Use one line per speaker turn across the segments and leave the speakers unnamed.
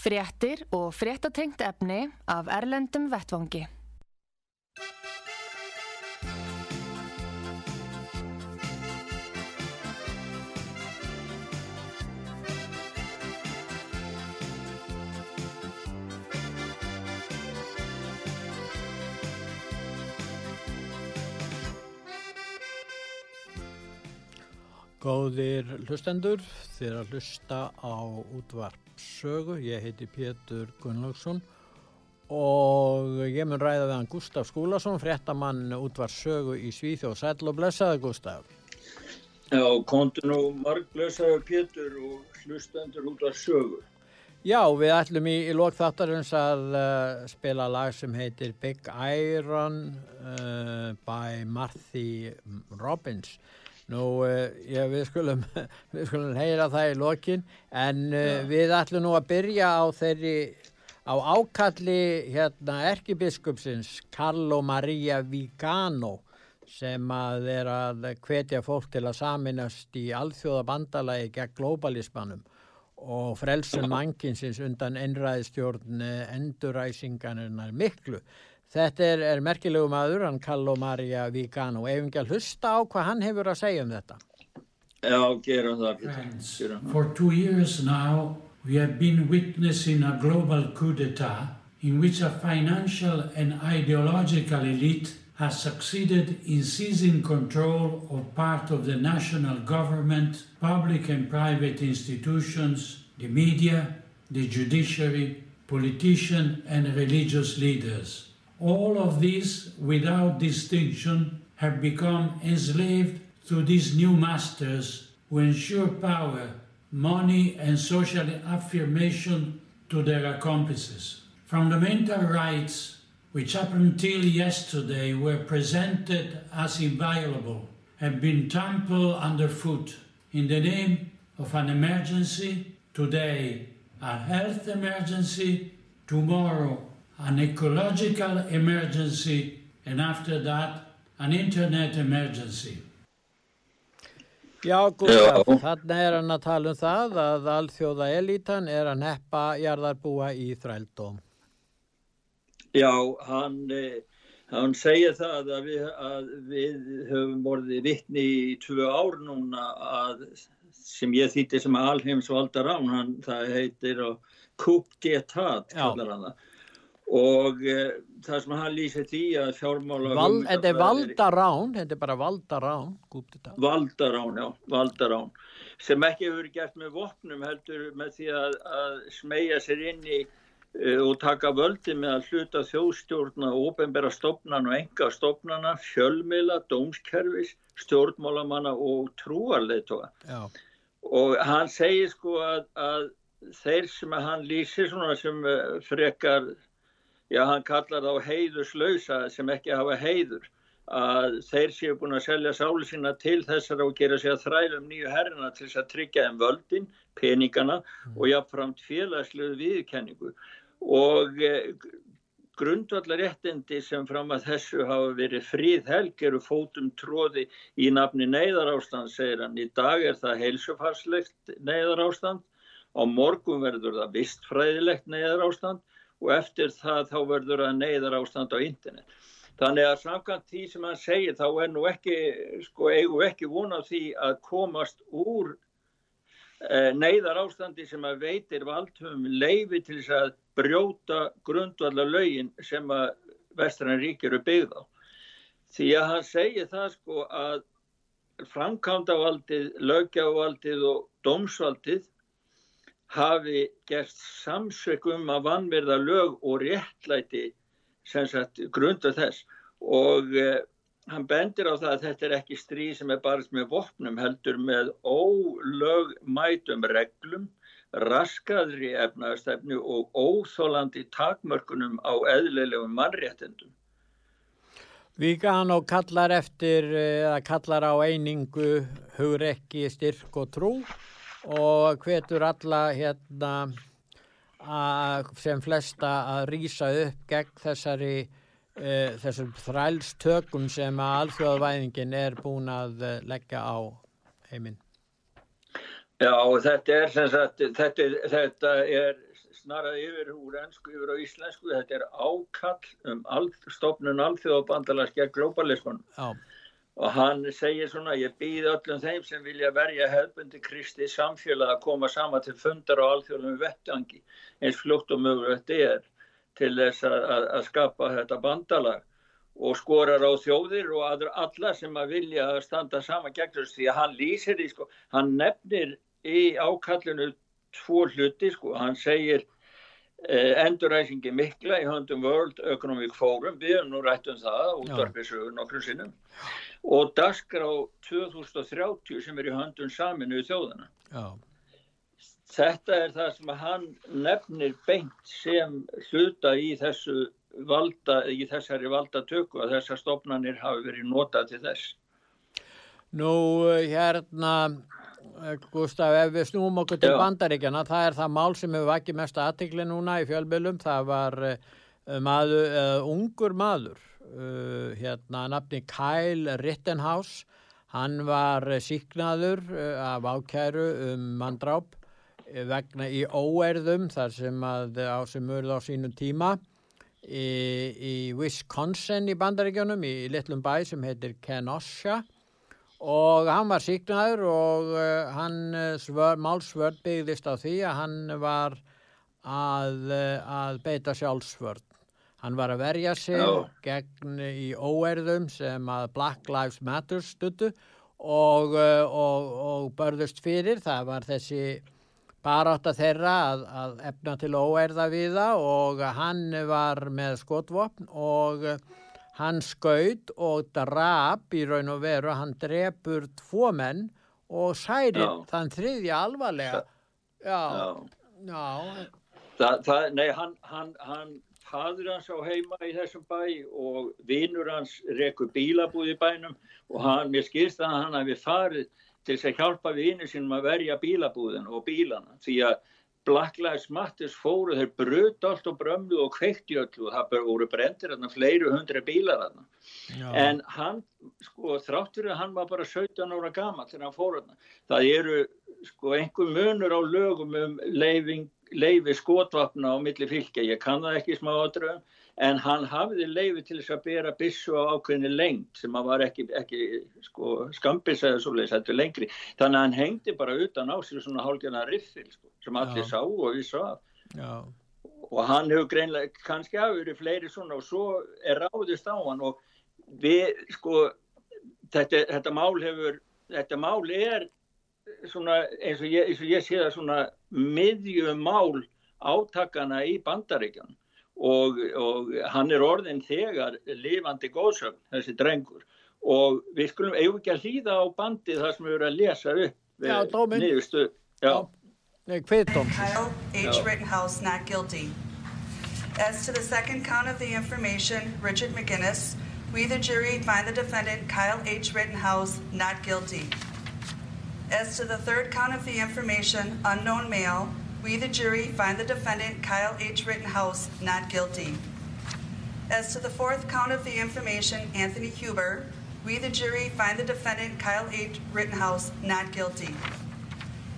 Fréttir og fréttatengt efni af Erlendum Vettvangi.
Góðir hlustendur, þér að hlusta á útvarp sögu. Ég heiti Pétur Gunnlaugsson og ég mun ræða við hann Gustaf Skúlason, fréttamann útvarp sögu í Svíþjóð. Sæl og blessaði Gustaf.
Já, kontur nú marg blessaði Pétur og hlustendur útvarp sögu.
Já, við ætlum í, í lók þáttarins að uh, spila lag sem heitir Big Iron uh, by Marthy Robbins. Nú, já, við skulum, við skulum heyra það í lokin, en uh, við ætlum nú að byrja á þeirri, á ákalli hérna erkibiskupsins Carlo Maria Vigano sem að er að hvetja fólk til að saminast í alþjóða bandalagi gegn globalismannum og frelsun mankinsins undan einræðistjórn enduræsingarinnar miklu. Þetta er, er merkilegu maður, hann Carlo Maria Vigano. Ef ekki að hlusta á hvað hann hefur að segja um þetta.
Já, gerum það.
Friends, for two years now we have been witnessing a global coup d'etat in which a financial and ideological elite has succeeded in seizing control of part of the national government, public and private institutions, the media, the judiciary, politicians and religious leaders. All of these, without distinction, have become enslaved to these new masters who ensure power, money, and social affirmation to their accomplices. Fundamental rights, which up until yesterday were presented as inviolable, have been trampled underfoot in the name of an emergency, today a health emergency, tomorrow an ecological emergency, and after that, an internet emergency.
Já, Gustaf, þarna er hann að tala um það að alþjóða elítan er að neppa jarðarbúa í þrældóm.
Já, hann, hann segir það að við, að við höfum vorið vittni í tvö ár núna að, sem ég þýtti sem alheims valdar án, hann, það heitir Kup Getat, kallar hann það og uh, það sem hann lýsir því að fjármála
Val, þetta er valdarán þetta er bara valdarán
valdarán, já, valdarán sem ekki hefur gert með vopnum heldur með því að, að smegja sér inn í uh, og taka völdi með að hluta þjóðstjórna óbembera stopnana og enga stopnana fjölmila, dómskerfis stjórnmálamanna og trúarleitoga og hann segir sko að, að þeir sem hann lýsir svona sem uh, frekar já hann kallar þá heiðuslausa sem ekki hafa heiður að þeir séu búin að selja sáli sína til þessar og gera sér að þrælum nýju herrina til þess að tryggja þeim völdin, peningana mm. og jáfnframt félagsluðu viðkenningu og eh, grundvallaréttindi sem fram að þessu hafa verið fríð helg eru fótum tróði í nafni neyðarástand segir hann, í dag er það heilsufarslegt neyðarástand. Á morgun verður það vistfræðilegt neyðarástand og eftir það þá verður það neyðar ástand á internet. Þannig að samkvæmt því sem hann segir þá er nú ekki, sko, eigum ekki vona því að komast úr e, neyðar ástandi sem að veitir valdhum leifi til þess að brjóta grundvallar lögin sem að vestrann ríkir eru byggð á. Því að hann segir það sko að framkvæmdavaldið, lögjavaldið og dómsvaldið hafi gert samsök um að vannverða lög og réttlæti sem sagt grunda þess og eh, hann bendir á það að þetta er ekki stríð sem er bara með vopnum heldur með ólögmætum reglum raskaðri efnaðarstefnu og óþólandi takmörkunum á eðlilegum mannréttendum.
Víkan og kallar eftir, eða kallar á einingu, hugrekki, styrk og trú og hvetur alla hérna sem flesta að rýsa upp gegn þessari uh, þessum þrælstökum sem að alþjóðavæðingin er búin að uh, leggja á heiminn.
Já, þetta er sem sagt, þetta, þetta er snarað yfir úr ennsku yfir á íslensku, þetta er ákall um all, stofnun alþjóðabandalars gegn globalismun. Já. Og hann segir svona, ég býð öllum þeim sem vilja verja hefbundi Kristi samfélag að koma sama til fundar á alþjóðlum vettangi eins fljótt og mögulegt er til þess að, að, að skapa þetta bandalag. Og skorar á þjóðir og aðra alla sem að vilja að standa sama gegn þessu því að hann lýsir því sko, hann nefnir í ákallinu tvo hluti sko, hann segir eh, enduræsingi mikla í höndum World Economic Forum, við erum nú rætt um það útvarpisögur nokkrum sinnum og Daskar á 2030 sem er í höndum saminu í þjóðana Já Þetta er það sem hann nefnir beint sem hluta í, þessu valda, í þessari valdatöku að þessar stofnanir hafi verið notað til þess.
Nú hérna, Gustaf, ef við snúum okkur til Já. bandaríkjana, það er það mál sem hefur vakið mest aðtikli núna í fjölbylum, það var uh, maður, uh, ungur maður, uh, hérna nafni Kyle Rittenhouse, hann var síknaður af ákæru um mandráp vegna í óerðum þar sem að á sem urð á sínum tíma í, í Wisconsin í bandaríkjónum í litlum bæ sem heitir Kenosha og hann var síknaður og uh, hann eh, svör, málsvörd byggðist á því að hann var að, uh, að beita sjálfsvörd. Hann var að verja sig oh. gegn í óerðum sem að Black Lives Matter stuttu og, uh, og, og börðust fyrir. Það var þessi barátta þeirra að, að efna til óerða við það og hann var með skotvopn og hann skaut og drap í raun og veru, hann drefur tvo menn og særir já. þann þriðja alvarlega. Já, já. já.
Það, það, nei, hann, hann, hann, fadur hans á heima í þessum bæ og vinnur hans rekur bílabúð í bænum og hann, mér skilst að hann hafi farið til þess að hjálpa við einu sinum að verja bílabúðin og bílana því að Black Lives Matter fóru þeir bröt allt og brömlu og kveikt í öllu og það voru brendir þarna fleiru hundra bílar þarna. En hann sko þráttur að hann var bara 17 ára gama þegar hann fór þarna það eru sko einhver munur á lögum um leifing, leifi skotvapna á milli fylgja ég kann það ekki smá aðdraðum en hann hafði leiði til þess að bera bissu á ákveðinni lengt sem að var ekki, ekki sko, skambis eða svoleiðis, þetta er lengri. Þannig að hann hengdi bara utan á sér svona hálfgjörna riffil sko, sem allir Já. sá og við sá og hann hefur greinlega kannski hafið fleiri svona og svo er ráðist á hann og við sko þetta, þetta mál hefur þetta mál er svona eins og ég, eins og ég sé það svona miðjumál átakana í bandaríkjan og, og hann er orðin þegar lifandi góðsögn, þessi drengur og við skulum eigum ekki að hlýða á bandi þar sem við verðum að lesa upp
Já, dóminn
Já, Já.
Nei, hviðdóm
Kyle H. Rittenhouse not guilty As to the second count of the information, Richard McGinnis, we the jury find the defendant Kyle H. Rittenhouse not guilty. As to the third count of the information, unknown male, We, the jury, find the defendant, Kyle H. Rittenhouse, not guilty. As to the fourth count of the information, Anthony Huber, we, the jury, find the defendant, Kyle H. Rittenhouse, not guilty.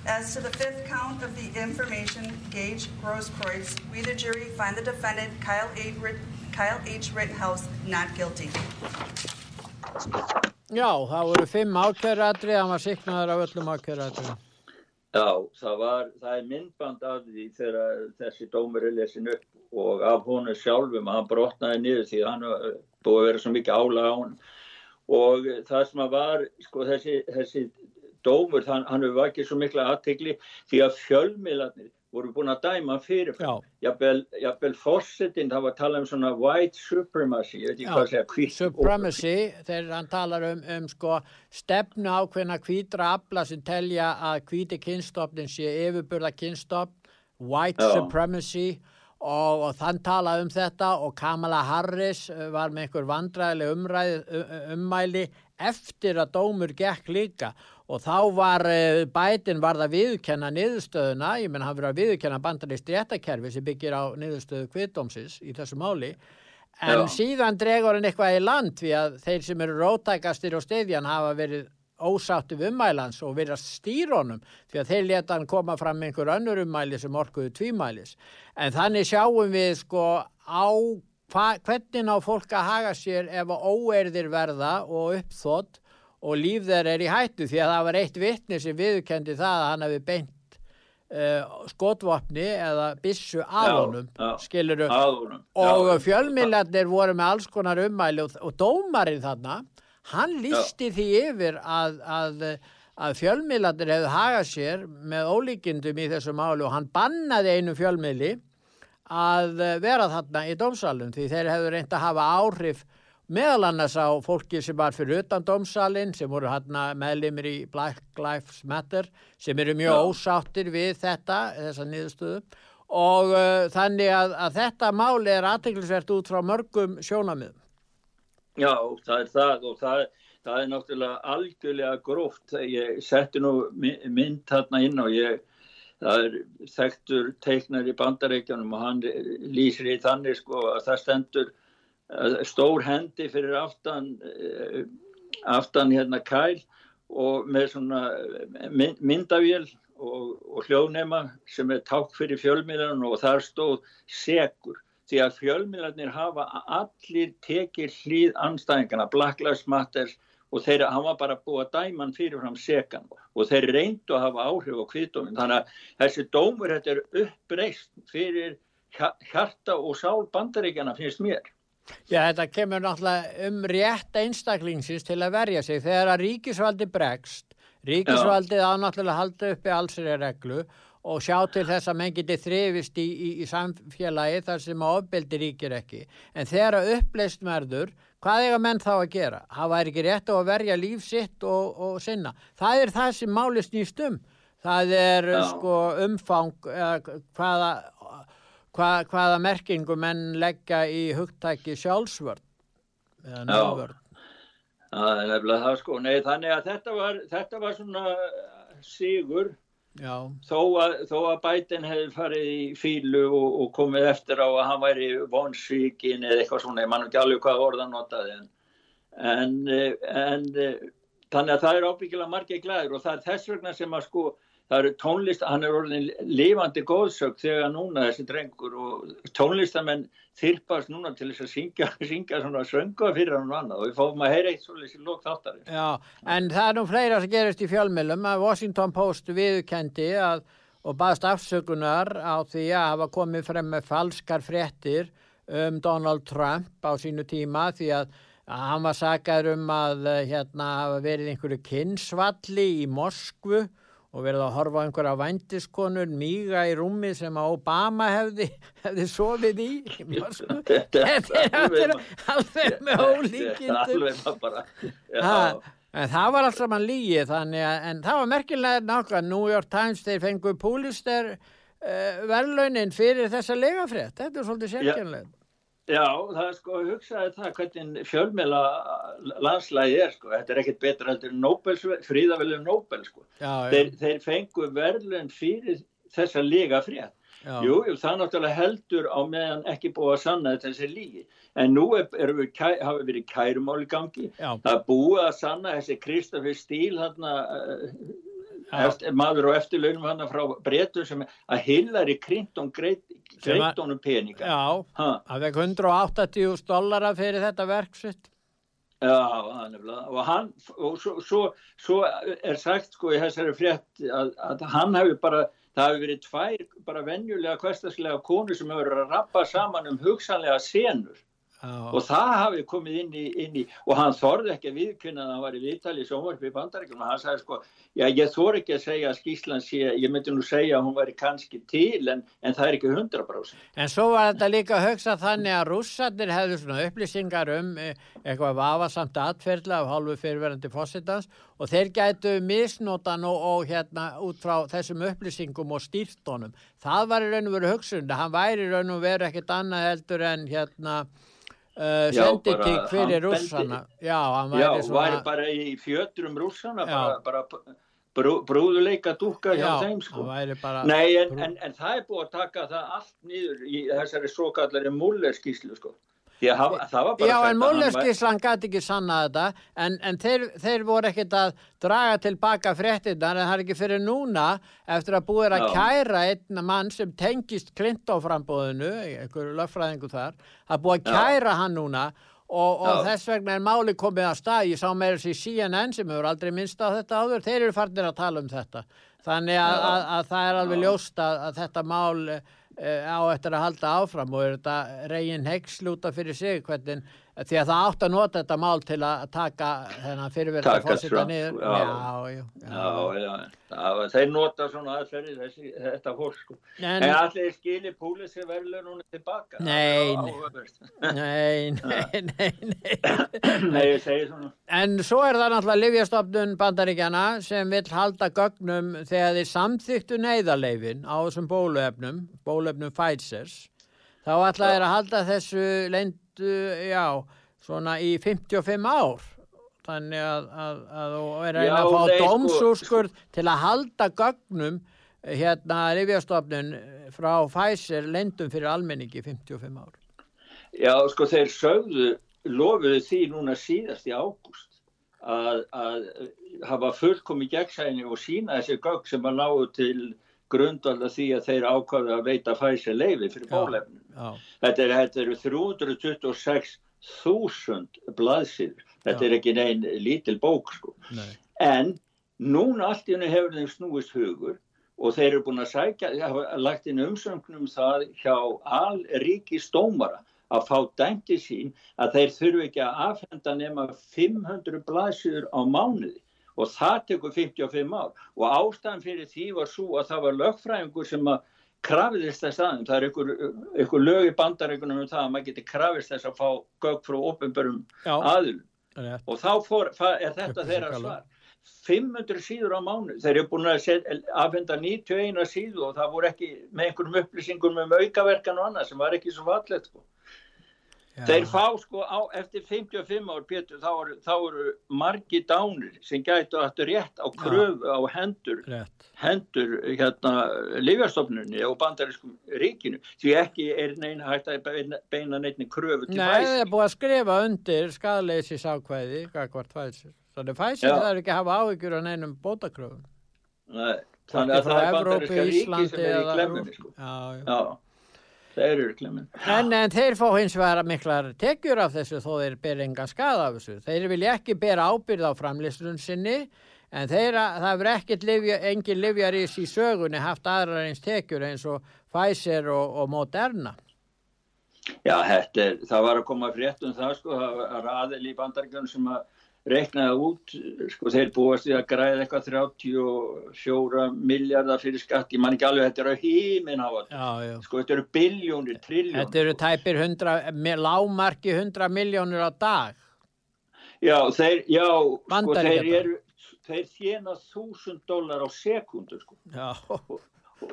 As to the fifth count of the information, Gage Grosskreutz, we, the jury, find the defendant, Kyle H. Kyle H. Rittenhouse, not guilty.
Já, það voru fimm ákjörðatri, hann var siknaður af öllum ákjörðatri.
Já, það, var, það er myndband af því þegar þessi dómur er lesin upp og af honu sjálfum að hann brotnaði niður því hann búið að vera svo mikið álag á hann og það sem að var sko, þessi, þessi dómur, þann, hann hefur vakið svo mikla aðtegli því að fjölmiðlarnir voru búin að dæma fyrir jafnvel fórsetin, það var að tala um svona white supremacy, að segja
supremacy, þegar hann talar um, um sko stefnu ákveðna hvítra afla sem telja að hvíti kynstofnin sé yfirburða kynstofn white
Já.
supremacy og, og þann talaði um þetta og Kamala Harris uh, var með einhver vandræðileg umræð, ummæli eftir að dómur gekk líka og þá var uh, bætin varð að viðkenna niðurstöðuna, ég menn hann verið að viðkenna bandarist réttakerfi sem byggir á niðurstöðu kvittdómsins í þessu máli en
Já.
síðan dregur hann eitthvað í land því að þeir sem eru rótækastir og stefjan hafa verið ósáttu við ummælans og verið að stýra honum því að þeir leta hann koma fram með einhver önnur ummæli sem orkuðu tvímælis en þannig sjáum við sko á hvernig á fólk að haga sér ef óerðir verða og uppþótt og líf þeir er í hættu því að það var eitt vittni sem viðkendi það að hann hefði beint uh, skotvopni eða bissu að
Já,
honum
já.
skiluru og
Já,
fjölmiðlarnir voru með alls konar ummæli og, og dómarinn þarna hann lísti því yfir að, að, að fjölmiðlarnir hefðu hagað sér með ólíkindum í þessu máli og hann bannaði einu fjölmiðli að vera þarna í dómsalum því þeir hefðu reynd að hafa áhrif meðal annars á fólki sem var fyrir utan dómsalinn sem voru meðlimir í Black Lives Matter sem eru mjög
Já.
ósáttir við þetta, þessa niðurstöðu og uh, þannig að, að þetta máli er aðteglisvert út frá mörgum sjónamiðum.
Já, það er það og það, það er náttúrulega algjörlega gróft. Ég setti nú my- mynd þarna inn og ég, það er þekktur teiknar í bandareikjanum og hann lýsir í þannig sko að það stendur stór hendi fyrir aftan, eh, aftan hérna kæl og með svona mynd, myndavél og, og hljóðnema sem er takk fyrir fjölmiðlan og þar stóð segur því að fjölmiðlarnir hafa allir tekið hlýð anstæðingana, Black Lives Matter og þeir, hann var bara búið að dæma hann fyrirfram sekan og þeir reyndu að hafa áhrif á kviðdómin. Þannig að þessi dómur þetta er uppreist fyrir hja- hjarta og sál bandaríkjana finnst mér.
Já, þetta kemur náttúrulega um rétt einstaklingsins til að verja sig. Þegar að ríkisvaldi bregst, ríkisvaldið á náttúrulega að halda uppi allsirja reglu og sjá til þess að menn geti þrifist í, í, í samfélagi þar sem að ofbeldi ríkir ekki. En þegar að uppleist merður, hvað eiga menn þá að gera? Það væri ekki rétt að verja líf sitt og, og sinna. Það er það sem máli snýst um. Það er
Já.
sko umfang, eða hvaða, hvað, hvaða merkingu menn leggja í hugtæki sjálfsvörn eða
Já.
nöfvörn.
Það er nefnilega það sko. Nei, þannig að þetta var, þetta var svona sigur þó að, þó að Biden hefði farið í fílu og, og komið eftir á að hann væri vonsvíkin eða eitthvað svona, ég mann ekki alveg hvað orðan notaði en, en, en eh, þannig að það eru ábyggilega margir glæður og það er þess vegna sem að sko það eru tónlist, hann er orðin lifandi góðsög þegar núna þessi drengur og tónlistamenn þyrpast núna til þess að syngja, syngja svona sönga fyrir hann og annað. Og við fáum að heyra eitt svolítið í lók þáttarins.
já, en það er nú fleira sem gerist í fjölmjölum að Washington Post viðkendi að, og baðst afsökunar á því að hafa komið frem með falskar fréttir um Donald Trump á sínu tíma því að að hann var sakaður um að hérna hafa verið einhverju kynnsvalli í Moskvu og verið að horfa á einhverja vændiskonur míga í rúmi sem Obama hefði, hefði sofið í.
Þetta
er alveg, með ólíkindum. En það var allt saman lígi þannig að, en það var merkilega nákvæm, New York Times þeir fengu Púlister uh, verðlaunin fyrir þessa legafrétt, þetta er svolítið sérkjönlega.
Já, það er sko, hugsaði það hvernig fjölmjöla landslægi er sko, þetta er ekkert betra heldur en Nobels, fríðavelum Nobel sko.
Já,
Þeir, þeir fengu verðlun fyrir þessa lega frétt. Jú, jú, það náttúrulega heldur á meðan ekki búið að sanna þetta þessi lígi. En nú er, er við, kæ- hafa verið kærumál í gangi.
já,
Það búið að sanna þessi Kristoffer Stíl uh,
Já.
Eftir, maður og eftirlaunum hann frá breytum sem að Hillary Clinton greit,
Sem að-
greit honum peninga.
já,
Ha,
það vekk 180.000 dollara fyrir þetta verksitt.
já. Og, hann, og svo, svo, svo er sagt sko í þessari frétt að, að hann hefur bara, það hefur verið tvær bara venjulega hverstaslega konur sem hefur verið að rappa saman um hugsanlega senur. Og það hafi komið inn í, inn í og hann þorði ekki að viðkynna að hann var í viðtali í sjónvarpi í bandaríkjum og hann sagði sko, já ég þor ekki að segja að skýslan sé, ég myndi nú segja að hún væri kannski til en, en það er ekki 100%.
En svo var þetta líka að hugsa þannig að rússarnir hefðu svona upplýsingar um eh, eitthvað vafasamt atferðla af hálfu fyrirverandi fósittans og þeir gætu misnótan og, og hérna út frá þessum upplýsingum og stýrtónum. Það var í raun og veru hugsun, Uh, sendikík fyrir rússana?
Já, hann væri, já, svona... væri bara í fjötrum rússana bara, bara brú, brúðuleika dúka hjá já, þeim sko.
bara...
Nei, en, en, en það er búið að taka það allt nýður í þessari svo kallari múlerskíslu sko
Já, en Múlerskíslan gæti ekki sanna þetta en, en þeir, þeir voru ekkert að draga tilbaka fréttinnar en það er ekki fyrir núna eftir að búið að kæra einn mann sem tengist Klintoframbóðinu, einhverju löffræðingu þar, að búið að kæra hann núna og, og þess vegna er máli komið að stað, ég sá með þessi CNN sem hefur aldrei minnst á þetta áður, þeir eru farnir að tala um þetta. Þannig að, að, að það er alveg ljóst að, að þetta mál á eftir að halda áfram og er þetta reygin heikslúta fyrir sig? Hvernig, því að það átt að nota þetta mál til að taka þennan fyrirverða fórsita niður.
já, já, já, já, þeir nota svona aðferði þessi, þetta fólk sko. en, allir skilir púlisi verður núna tilbaka
nei, nei. nei, nei,
nei ég segi svona.
En svo er það náttúrulega Livjastofnun bandaríkjana sem vil halda gögnum þegar þeir samþyktu neyðarleifin á þessum bólöfnum bólöfnum Pfizers. Þá ætlaði að halda þessu leint já, svona í 55 ár. Þannig að, að, að þú er að, að fá dómsúrskurð sko, til að halda gögnum hérna rifjastofnun frá Pfizer lendum fyrir almenningi 55 ár.
Já, sko þeir sögðu lofuðu því núna síðast í ágúst að, að hafa fullkomi gegnsæni og sína þessi gögn sem að náðu til grundvalda því að þeir ákvaðu að veita Pfizer leifi fyrir bólefnum Þetta eru er 326.000 blaðsýður. Þetta Já. er ekki neinn lítil bók sko. Nei. En núna allt í hennu hefur þeim snúist hugur og þeir eru búin að sækja, hafa lagt inn umsögnum það hjá allríki stómara að fá dæmti sín að þeir þurfu ekki að afhenda nema 500 blaðsýður á mánuði og það tekur 55 ár. Og ástæðan fyrir því var svo að það var lögfræðingur sem að krafiðist þess aðeins, það er einhver, einhver lög í bandaríkunum um það að maður geti krafist þess að fá gögg frá ofinbörum aðlum og þá fór, er þetta þeirra svar. 500 síður á mánu þeir eru búin að afhenda 91 síðu og það voru ekki með einhverjum upplýsingum um aukaverkan og annað sem var ekki svo fallet sko. Já. Þeir fá sko á, eftir 55 ár Pétur þá eru, þá eru margi dánir sem gætu aftur rétt á kröfu Já. á hendur rétt. hendur hérna Lífjárstofnunni og bandarískum ríkinu því ekki er neina hægt að beina, neina kröfu til
fæsir. Nei, það er búið að skrifa undir skadaleysis ákvæði hvert fæsir. Þannig fæsir það er ekki að hafa áhyggjur á neinum bótakröfun.
Nei, þannig að það er bandaríska ríki sem er í glemmunni sko. Já, já. Þeir eru glemmin.
En, en þeir fá hins vegar miklar tekjur af þessu þó þeir ber enga skada af þessu. Þeir vilja ekki bera ábyrð á framlýslun sinni en þeir, það verður ekkert livja, engin livjarís í sögunni haft aðrar eins tekjur eins og Pfizer og, og Moderna.
Já, þetta, það var að koma frétt um það sko, það var aðeil í bandargjörn sem að reiknaði út, sko þeir búast við að græða eitthvað 34 miljardar fyrir skatt, ég man ekki alveg þetta eru hímin á þetta, sko þetta eru biljónir, triljónir.
Þetta eru tæpir 100, lámarki 100 miljónir á dag.
Já, þeir, já, sko þeir eru, þeir þjena 1000 dólar á sekundu sko. Já.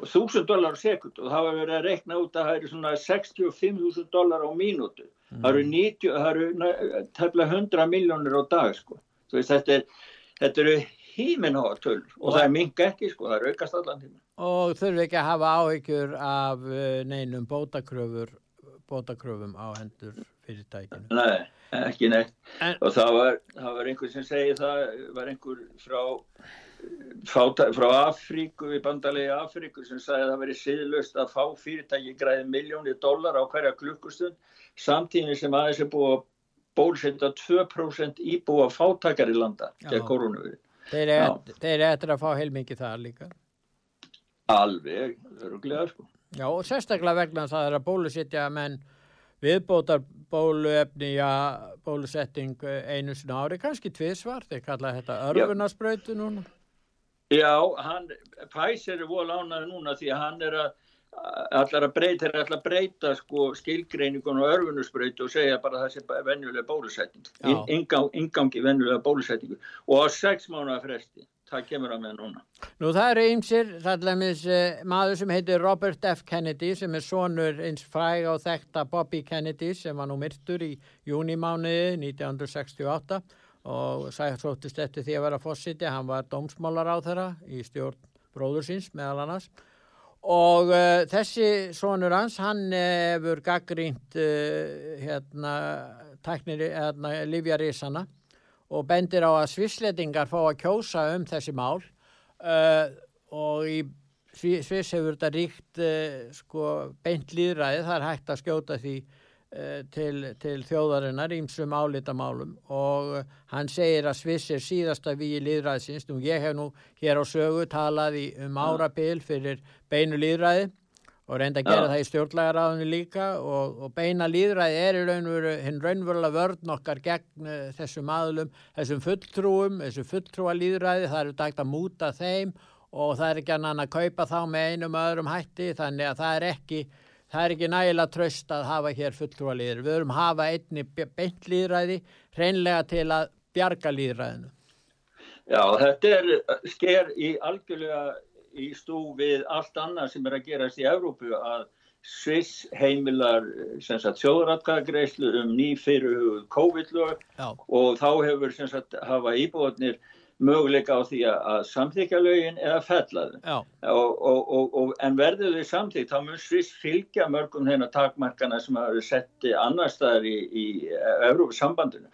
Þúsund dólar á sekund og það var verið að reikna út að það eru svona 65.000 dólar á mínútu Mm. Það eru 90, það eru tefnilega 100 miljónir á dag sko. Veist, þetta, er, þetta eru híminháa töl og það er minga ekki sko, það er aukast allan tíma.
Og þurfi ekki að hafa áhyggjur af eh, neinum bótakröfur, bótakröfum á hendur fyrirtækinu?
Nei, ekki neitt. En, og það var, það var einhver sem segi það, var einhver frá frá Afríku í bandalegi Afríku sem sagði að það veri siðlust að fá fyrirtæki græði miljónir dólar á hverja klukkustund samtíðin sem aðeins er búið að bólsenda 2% íbúa fátakar í landa gegn koronavíri.
Þeir eftir að fá heilmikið það líka?
Alveg, öruglega sko.
Já og sérstaklega vegna það er að bólusittja menn viðbótar bóluefni, bólusetting einu sinna ári, kannski tviðsvar, þeir kalla þetta örfunaspröytu núna.
Já, hann, Pfizer er vol ánaði núna því að hann er að allar að breyta, þeir ætla að breyta sko skilgreiningun og örfunusbreytu og segja bara það sé venjulega bólusetning, ingang, ingangi venjulega bólusetningu og á sex mánuða fresti það kemur að með núna.
Nú það eru ymsir, það er meins uh, maður sem heitir Robert F. Kennedy sem er sonur eins fræg á þekta Bobby Kennedy sem var nú myrtur í júnimániði 1968 og sætt sóttist eftir því að vera fósiti, hann var dómsmálar á þeirra í stjórn bróðursins meðal annars. Og uh, þessi sonur hans, hann hefur gaggrínt uh, hérna, tæknir, hérna, Livjarísana og bendir á að svisletingar fá að kjósa um þessi mál. Uh, og í Sviss hefur þetta ríkt sko, beint líðræði, það er hægt að skjóta því til, til þjóðarinnar ímsum álítamálum og hann segir að Sviss er síðasta við líðræðsins, nú ég hef nú hér á sögu talað í, um árabil fyrir beinu líðræði og reynda að gera Já. það í stjórnlægaráðinu líka og, og beina líðræði er í raun og veru hinn raunverulega vörn okkar gegn uh, þessum aðlum, þessum fulltrúum, þessum fulltrúa líðræði, það eru dægt að múta þeim og það er ekki annan að kaupa þá með einum öðrum hætti þannig að það er ekki, það er ekki nægilega tröst að hafa hér fulltrúa líðræði. Við verum hafa einni beint líðræði hreinlega til að bjarga líðræðinu.
Já, þetta er sker í algjörlega í stú við allt annað sem er að gerast í Európu að Sviss heimilar þjóðratkagreislu um nýfyrir COVID-lög og þá hefur sagt, hafa íbúðnir möguleika á því að samþykja lögin eða fella þau. En verður þau samþykt, þá mun Sviss fylgja mörgum hérna takmarkana sem hafa sett annar staðar í, í Európa-sambandinu.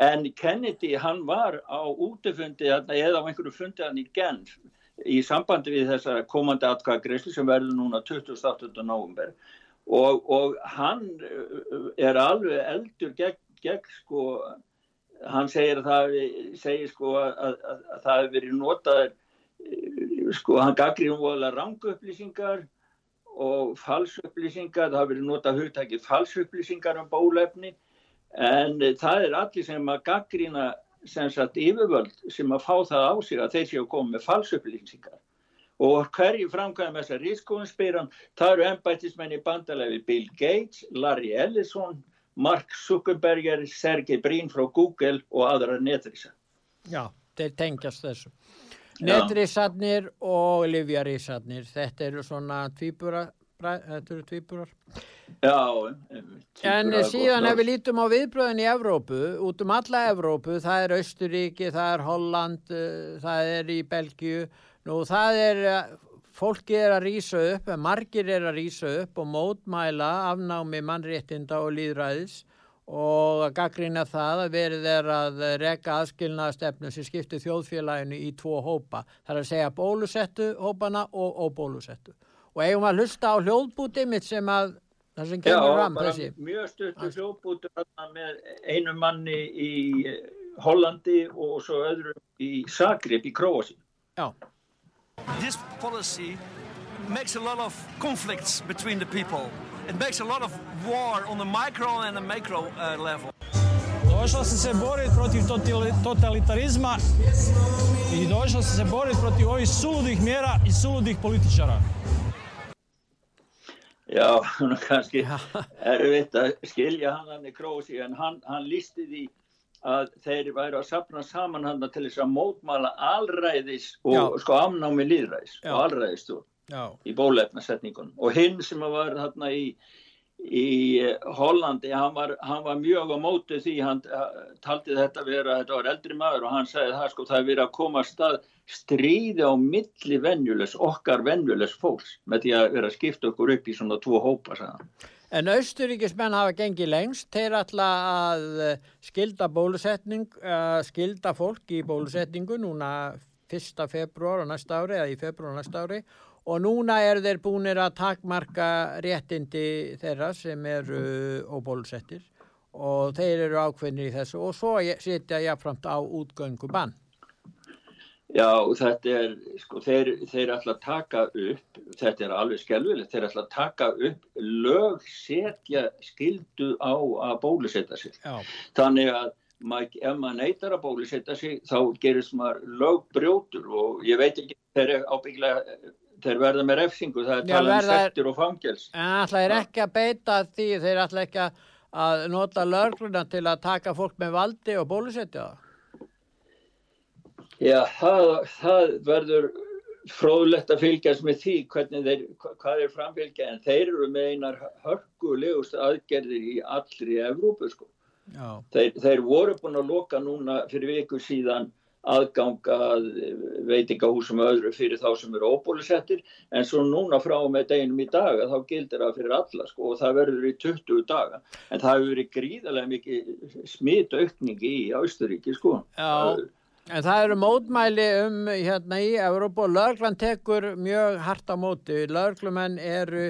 En Kennedy, hann var á útefundi eða á einhverju fundi hann í Genf í sambandi við þessa komandi atkvæðagreyslu sem verður núna 28. november og, og hann uh, er alveg eldur gegn, gegn sko, hann segir að það segir sko að, að, að, að það hefur verið notað sko hann gaggrið um voðalega ranguupplýsingar og falsupplýsingar, það hefur verið notað hugtækið falsupplýsingar um bólefni en það er allir sem að gaggrina sem sagt yfirvöld sem að fá það á sig að þeir séu að koma með falsupplýsingar og hverju framkvæmum þessar rískoðinspyran það eru ennbættismenn í bandalegi Bill Gates, Larry Ellison Mark Zuckerberger, Sergey Brin frá Google og aðra netrísa
Já, þeir tengjast þessu. Netrísarnir og Livjarísarnir þetta eru svona tvíbura þetta eru tvíburar.
Já,
en síðan ef við lítum á viðbröðin í Evrópu, út um alla Evrópu, það er Östuríki, það er Holland, eh, það er í Belgiu, nú það er, eh, fólki er að rýsa upp, margir er að rýsa upp og mótmæla afnámi mannréttinda og líðræðis og að gaggrina það að verið er að reka aðskilnaðastefnu sem skiptir þjóðfélaginu í tvo hópa. Það er að segja bólusettu hópana og óbólusettu. Og eigum að hlusta á hljóðbútið mitt sem að það sem kemur fram þessi.
Mjög stuttu hljóðbútur með einu manni í Hollandi og svo öðrum í Zagreb í Kroasi.
Já.
This policy makes a lot of conflicts between the people. It makes a lot of war on the micro and the macro uh, level.
Došao sam se boriti protiv totalitarizma i došao sam se boriti protiv ovih suludih mjera i suludih političara.
Já, kannski erfitt að skilja hann hann í Krósi en hann, hann lísti því að þeir væri að sapna saman hann til þess að mótmala alræðis og Já. sko amnámi líðræðis Já. og alræðis þú í bólefnasetningunum og hinn sem var hann í í Hollandi, hann var, hann var mjög á mótu því, hann taldi þetta vera, þetta var eldri maður og hann sagði það sko, það er verið að koma stað stríði á milli venjulegs, okkar venjulegs fólks með því að vera að skipta okkur upp í svona tvo hópa, sagðan.
En austuríkismenn hafa gengið lengst, þeir ætla að eh, skilda að skilda fólk í bólusetningu núna 1. februar og næsta ári, eða í februar og næsta ári og núna er þeir búinir að takmarka réttindi þeirra sem eru óbólusettir og þeir eru ákveðnir í þessu og svo setja jáfnframt á útgöngu bann.
Já, þetta er, sko, þeir, þeir ætla að taka upp, þetta er alveg skelvilegt, þeir ætla að taka upp lög setja skildu á að bólusetja sig.
Já.
Þannig að mað, ef maður neytar að bólusetja sig þá gerist maður lögbrjótur og ég veit ekki, þeir er ábygglega, þeir verða með refsingu, það er talað um sektir og fangels.
En ætla er ekki að beita því, þeir ætla ekki að nota lögluna til að taka fólk með valdi og bólusetja það.
Já, það, það verður fróðlegt að fylgjast með því hvernig þeir, hva- hvað er framfylgja en þeir eru með einar hörkulegust aðgerðir í allri Evrópu sko. Þeir, þeir voru búin að loka núna fyrir viku síðan aðganga veitingahúsum og öðru fyrir þá sem eru óbólusettir en svo núna frá með deginum í dag að þá gildir það fyrir alla sko og það verður í 20 daga en það hefur verið gríðarlega mikið smitaukning í Ásturíki sko.
Já. En það eru mótmæli um hérna í Európa og löglan tekur mjög hart á móti. Löglumenn eru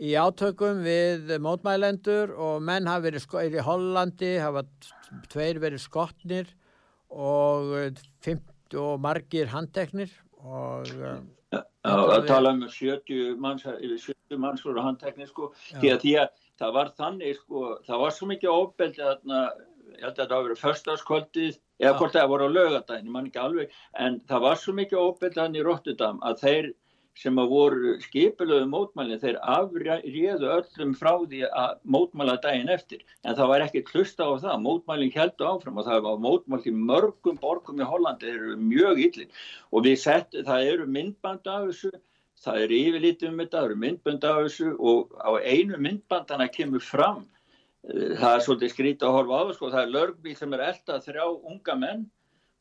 í átökum við mótmælendur og menn hafa verið sko, er í Hollandi, hafa tveir verið skotnir og, eh, 50 og margir handteknir og eh,
Já, að tala um 70 manns, yfir 70 manns voru handtekni sko, því að, því að það var þannig sko, það var svo mikið ofbeldi þarna, ég held að það hafi verið förstaskvöldið, eða
Já.
hvort það voru á lögadaginn, ég man ekki alveg, en það var svo mikið þannig í Rotterdam að þeir sem að voru skipilöðu mótmælinn, þeir afréðu öllum frá því að mótmæla daginn eftir, en það var ekki hlusta á það, mótmælinn heldur áfram og það var mótmælt í mörgum borgum í Hollandi, þeir eru mjög illir. Og við sett, það eru myndband af þessu, það er yfirlítið um þetta, það eru myndband af þessu og á einu myndbandana kemur fram, það er svolítið skrítið að horfa á sko, það er lörgbíl sem er eldað þrjá unga menn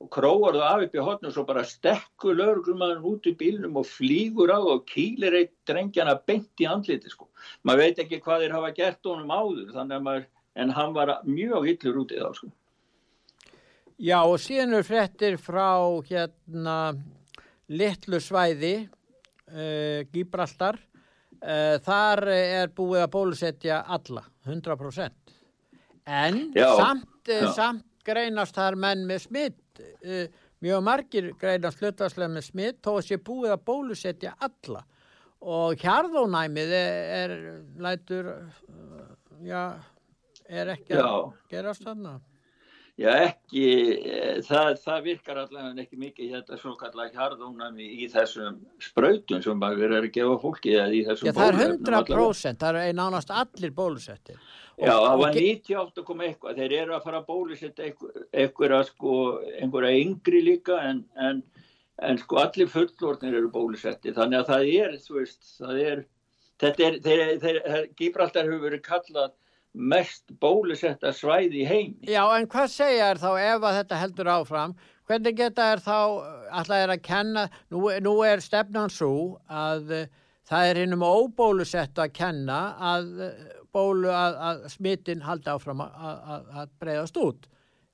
og króar það af upp í hotnum svo bara stekkur lögreglumæðurinn út í bílnum og flýgur á og kýlir eitt drengjana beint í andliti sko. Maður veit ekki hvað þeir hafa gert honum áður, þannig að maður, en hann var mjög illur út í þá sko.
Já og síðan eru fréttir frá hérna litlu svæði uh, Gibraltar uh, þar er búið að bólusetja alla 100% en
Já,
samt, uh,
já.
samt greinast þar menn með smitt uh, mjög margir greinast hlutvarslega með smitt þó að sé búið að bólusetja alla. Og hjarðónæmið er, er lætur já, er ekki að
Já.
gerast þarna
Já ekki, eh, það, það virkar allavega ekki mikið þetta svo kallar hjarðónami í þessum sprautum sem maður verið að gefa fólki eða í þessum
Já, það er
bóluefnum allavega.
100%, það er nánast allir bólusettir.
Já, það var
ge-
98 koma eitthvað, þeir eru að fara að bólusetta einhverja sko, einhverja yngri líka en, en, en sko allir fullorðnir eru bólusetti, þannig að það er, þú veist, það er, þetta er, þeir, þeir, þeir Gibraltar hefur verið kallað mest bólusetta svæði í heimi.
Já, en hvað segja er þá ef að þetta heldur áfram? Hvernig geta er þá, alltaf er að kenna, nú, nú er stefnan svo að uh, það er hinnum óbólusett að kenna að uh, bólu að, að smittin haldi áfram að, breyðast út.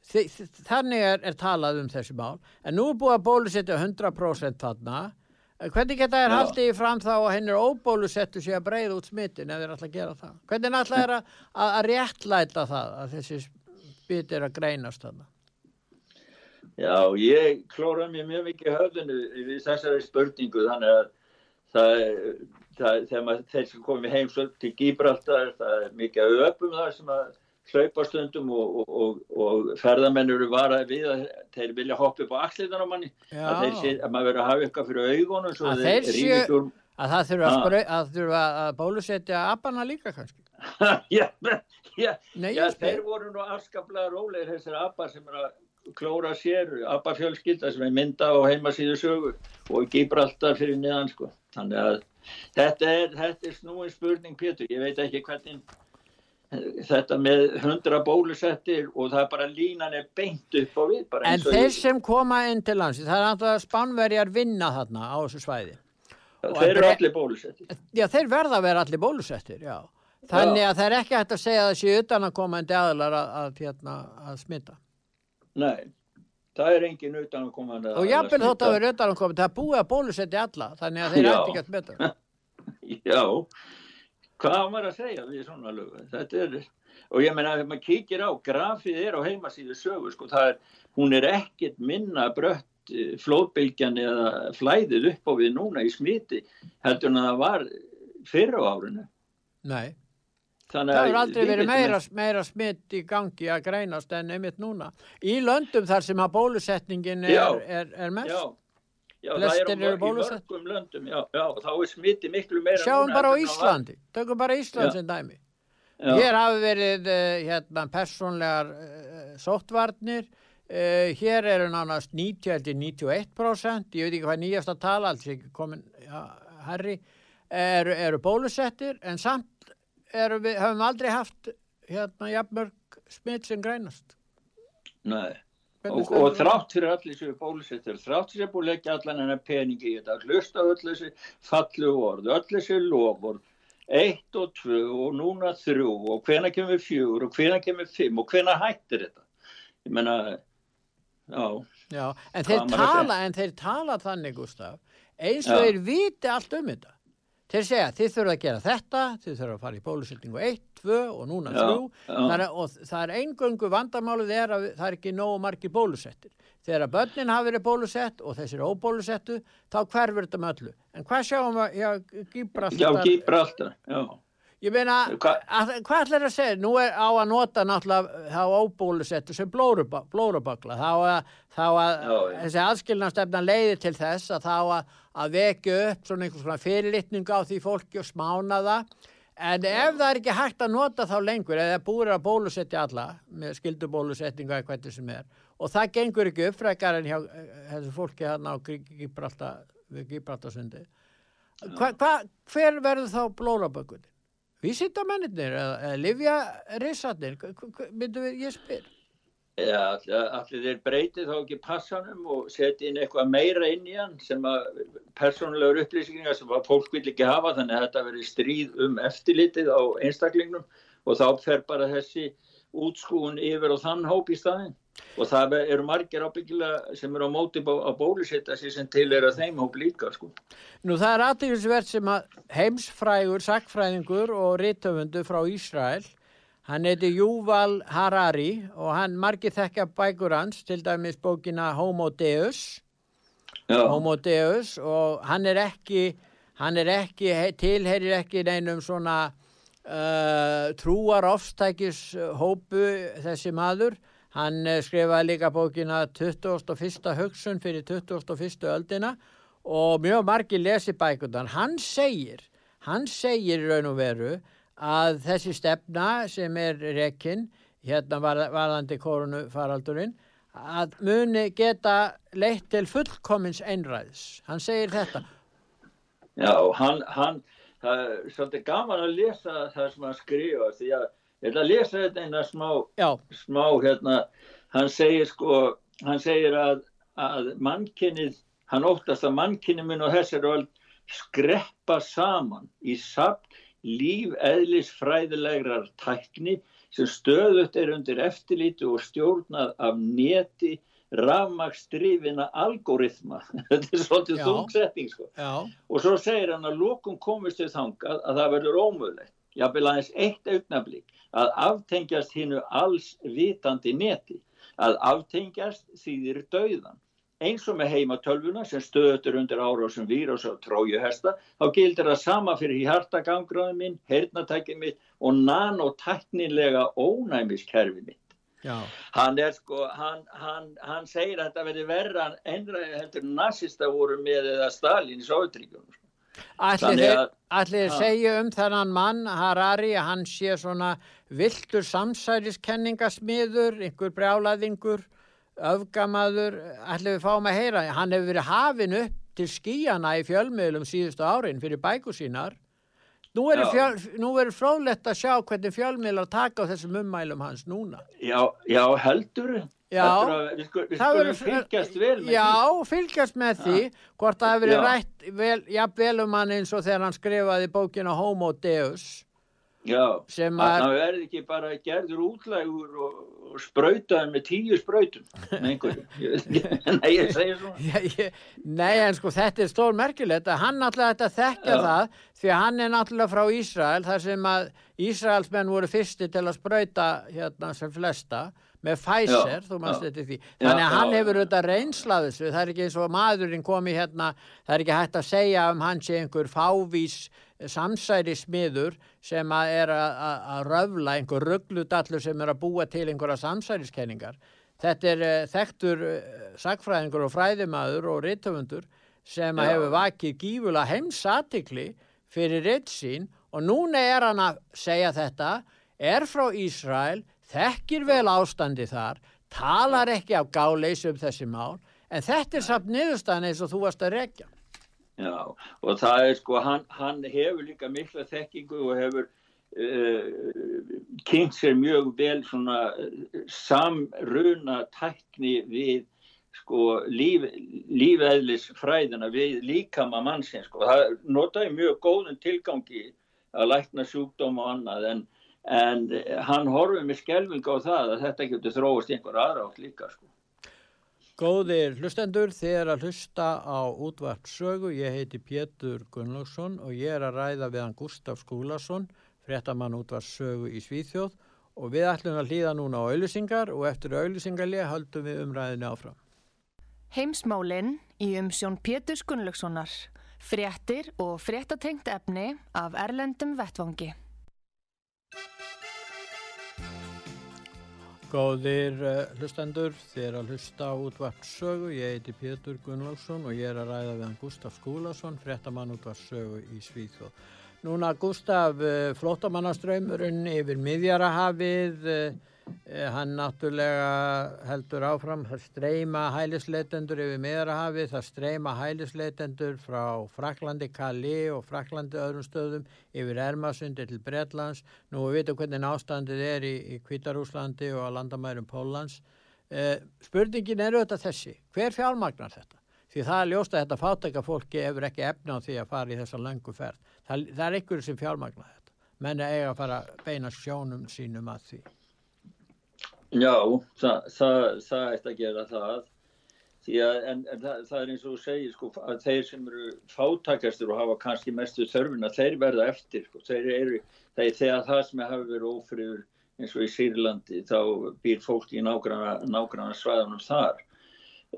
Þi- þannig er, er talað um þessi mál. En nú er búið að bólusetja 100% þarna. Hvernig geta er
Já.
haldið fram þá að hinn er óbólusettu sig að breyða út smittin ef þeir að gera það? Hvernig ætla er að, að, að réttlæta það að þessi smitt er að greinast þarna?
Já, ég klóra mér mjög mikið í höfðinu við þessari spurningu þannig að það, það, þegar maður, þeir sem komið heimsöld til Gibraltar, það er mikið öpum þar sem að hlaupa stundum og, og, og, og ferðamenn eru varað við að þeir vilja hoppa upp á axliðan á manni,
Já.
að, þeir sé, að maður verður að hafa eitthvað fyrir augunum
Að
þeir
þeir séu-
úr
Að það þurfa að, að, þurfa að bólusetja appana líka kannski?
já, já,
Nei,
já, þeir voru nú afskaplega rólegir þessir abbar sem er að klóra sér, abba fjölskylda sem er mynda á heimasíðu sögu og Gibraltar fyrir niðan sko. Þannig að þetta er, þetta er snúin spurning Pétur, ég veit ekki hvernig þetta með hundra bólusettir og það er bara línan er beint upp á við. bara
En þeir sem koma inn til landsins, það er náttúrulega spánverjar vinna þarna á þessu svæði. og
þeir eru allir bólusettir.
Já, þeir verða að vera allir bólusettir, já. Þannig að það er ekki hægt að segja að það sé utan að aðlar að, að, hérna, að smita.
Nei, það er engin utan að koma
Og jafnvel þótt að vera utan að koma, það búið að bólusetja alla, þannig að þeir
Já.
ætti ekki að smita.
Já, hvað á maður að segja við svona lögu? Þetta er, og ég meina ef maður kíkir á, grafið er á heimasíðu sögu, sko, það er, hún er ekkit minna brött sagt flóðbylgjan eða flæðið upp á við núna í smiti heldur en að það var fyrra á árinu.
Nei,
Þannig
það
að
hefur aldrei verið meira, meira smitt í gangi að greinast en einmitt núna. Í löndum þar sem að bólusetningin er,
Já.
er, er mest.
Já, já það
Flestir
er á mörgum löndum, já, já, þá er smiti miklu meira
Sjáum bara á
það.
Íslandi, tökum bara Ísland sem dæmi.
Já,
Hér hafi verið uh, hérna, persónlegar uh, sóttvarnir, uh, hér eru nánast 90-91%, ég veit ekki hvað nýjasta tala, alls ekki komin ja, herri, eru, eru bólusettir en samt við, höfum aldrei haft hérna jafnmörg smitt sem greinast.
nei. Og, og þrátt fyrir allir sem er bólusettir, þrátt fyrir að búið að leggja allan hennar peningi í þetta, hlusta á öll þessi fallu orð, öll þessi loford, eitt og tvö og núna þrjú og hvena kemur fjögur og hvena kemur fimm og hvena hættir þetta. Ég menna, já,
Já, en þeir, tala, en þeir tala þannig, Gustaf, eins og
Já.
þeir viti allt um þetta. Þeir segja, þið þurfa að gera þetta, þið þurfa að fara í bólusetningu 1, 2 og núna
Já,
3.
já.
Það er, og það er engöngu vandamálið er að það er ekki nógu margir bólusettir. Þegar að börnin hafi verið bólusett og þessir óbólusettu, þá hverfur þetta með öllu. En hvað sjáum við, já, Gibraltar,
já, Gibraltar, já.
Ég meina,
Hva-
að, hvað ætlar að segja, nú er á að nota náttúrulega þá óbólusettu sem blóruba- blórubakla, þá að, þá að
Já, já.
þessi aðskilnastefna leiðir til þess að þá að, að vekja upp svona einhvers svona fyrirlitningu á því fólki og smána það, en ef það er ekki hægt að nota þá lengur, eða búir að bólusetja alla, með skildubólusetningu eða hvernig sem er, og það gengur ekki upp frekar en hjá eh, þessu fólki hérna á Gibraltarsundi, hver verður þá blórabökunin? Vísindamennir eða, eða livja risarnir, myndum við, ég spyr.
Já, allir, þeir breyti þá ekki passanum og setja inn eitthvað meira inn í hann sem að persónulegur upplýsingar sem að fólk vil ekki hafa þannig að þetta verið stríð um eftirlitið á einstaklingnum og þá fer bara þessi útskúun yfir á þann hóp í staðinn og það eru margir ábyggilega sem eru á móti að bólusetta sem til er að þeim hóp líka sko.
Nú það er aðtíðisvert sem að heimsfrægur, sakfræðingur og rítöfundu frá Ísrael, hann heiti Júval Harari og hann margir þekka bækur hans, til dæmis bókina Homo Deus,
Já,
Homo Deus og hann er ekki, hann er ekki, tilherir ekki neinum svona uh, trúar ofstækis hópu þessi maður. Hann uh, skrifaði líka bókina 21. hugsun fyrir 21. öldina og mjög margir lesi bækundan. Hann segir, hann segir raun og veru að þessi stefna sem er rekinn, hérna var, varðandi koronafaraldurinn, að muni geta leitt til fullkomins einræðis. Hann segir þetta.
já hann, hann það er svolítið gaman að lesa það sem hann skrifa því að ég ætla að lesa þetta eina smá smá hérna, hann segir sko, hann segir að, að mannkynnið, hann óttast að mannkynnið mun og þessari öll skreppa saman í sapn lífeðlisfræðilegrar tækni sem stöðut er undir eftirlítu og stjórnað af neti rafmakstrifina algoritma. Þetta er svolítið þungsetting sko. Og svo segir hann að lokum komist við þangað að það verður ómöðlegt. Jafnvel aðeins eitt augnablík að aftengjast hinnu alls vitandi neti. Að aftengjast þýðir dauðan. Eins og með heimatölvuna sem stöður undir árásum vírus og trójuhesta, þá gildir það sama fyrir hjartagangráðum minn, hernatækið mitt og nanotæknilega ónæmiskerfi mitt.
já.
Hann er sko, hann, hann, hann segir að þetta verði verra en ennræði heldur nazista voru með eða Stalin í Sovjetríkjunum. sko.
Allir segja um þennan mann Harari hann sé svona viltur samsæriskenningasmiður, einhver brjálaðingur, öfgamaður, allir við fáum að heyra. Hann hefur verið hafin upp til skíjana í fjölmiðlum síðustu árin fyrir bækur sínar. Nú er,
Já.
er fróðlegt að sjá hvernig fjölmiðlar taka á þessum ummælum hans núna.
Já, já, heldur.
Já.
Við skulum,
verður-
fylgjast vel með
Já,
því.
fylgjast með því hvort það hefur verið
Já.
rætt vel, jafnvel um hann eins og þegar hann skrifaði bókina Homo Deus
Já,
sem
að verði ekki bara gerður útlægur og, og sprautaður með tíu sprautum með einhverju. Nei, ég segi svona.
Nei, en sko þetta er stór merkilegt að hann náttúrulega þetta þekkja
Já.
það því að hann er náttúrulega frá Ísrael þar sem að Ísraelsmenn voru fyrsti til að spröyta hérna sem flesta með Pfizer,
Já,
þú mannst þetta því þannig að hann
já,
hefur
já.
auðvitað reynslað þessu það er ekki eins og maðurinn komi hérna það er ekki hægt að segja um hann sé einhver fávís samsæri smiður sem að er að, að, að röfla einhver ruggludallur sem er að búa til einhverja samsæriskenningar þetta er uh, þekktur uh, sagfræðingur og fræðimaður og rithöfundur sem að
Já.
hefur vakið gífulega heimsatikli fyrir ritt sín og núna er hann að segja þetta er frá Ísrael, þekkir vel ástandi þar, talar ekki af gáleis um þessi mál, en þetta er samt niðurstaðan eins og þú varst að rekja.
Já, og það er sko, hann, hann hefur líka mikla þekkingu og hefur uh, kynnt sér mjög vel svona uh, samruna tækni við sko líf, lífeðlis fræðina við líkama mannsins sko. Það notaði mjög góðun tilgangi að lækna sjúkdóm og annað en, en hann horfið með skelving á það að þetta getur þróast einhver aðra átt líka sko.
Góðir hlustendur, þið er að hlusta á útvart sögu. Ég heiti Pétur Gunnlaugsson og ég er að ræða við hann Gustaf Skúlason, fréttamann útvart sögu í Svíþjóð og við ætlum að hlýða núna á auðlýsingar og eftir auðlýsingarlega haldum við umræðinu áfram.
Heimsmálinn í umsjón Pétur Gunnlaugssonar. Fréttir og fréttatengt efni af Erlendum Vettvangi.
Góðir uh, hlustendur, er að hlusta útvart sögu. Ég heiti Pétur Gunnlaugsson og ég er að ræða við hann Gustaf Skúlason, fréttamann útvart sögu í Svíþjóð. Núna Gustaf, uh, flótamannaströymurinn yfir miðjarahafið, uh, hann náttúrulega heldur áfram, það streyma hælisleitendur yfir miðjarahafið, það streyma hælisleitendur frá Fraklandi, Kalli og Fraklandi öðrum stöðum yfir Ermasundi til Bretlands. Nú við veitum hvernig ástandið er í, í Kvítarúslandi og á landamærum Póllands. Eh, spurningin er auðvitað þessi, hver fjármagnar þetta? Því það er ljóst að þetta fátæka fólki hefur ekki efna á því að fara í þessa löngu ferð. Það, það er einhverju sem fjármagnar þetta. Menn er eiga að fara að beina sjónum sínum að því.
Já, það, það, það ætti að gera það. Að, en, en það, það er eins og þú segir, sko, að þeir sem eru fátakastur og hafa kannski mestu þörfina, þeir verða eftir, sko, þeir eru, er þegar það sem hafi verið ófriður eins og í Sýrlandi, þá býr fólk í nágranna, svæðanum þar.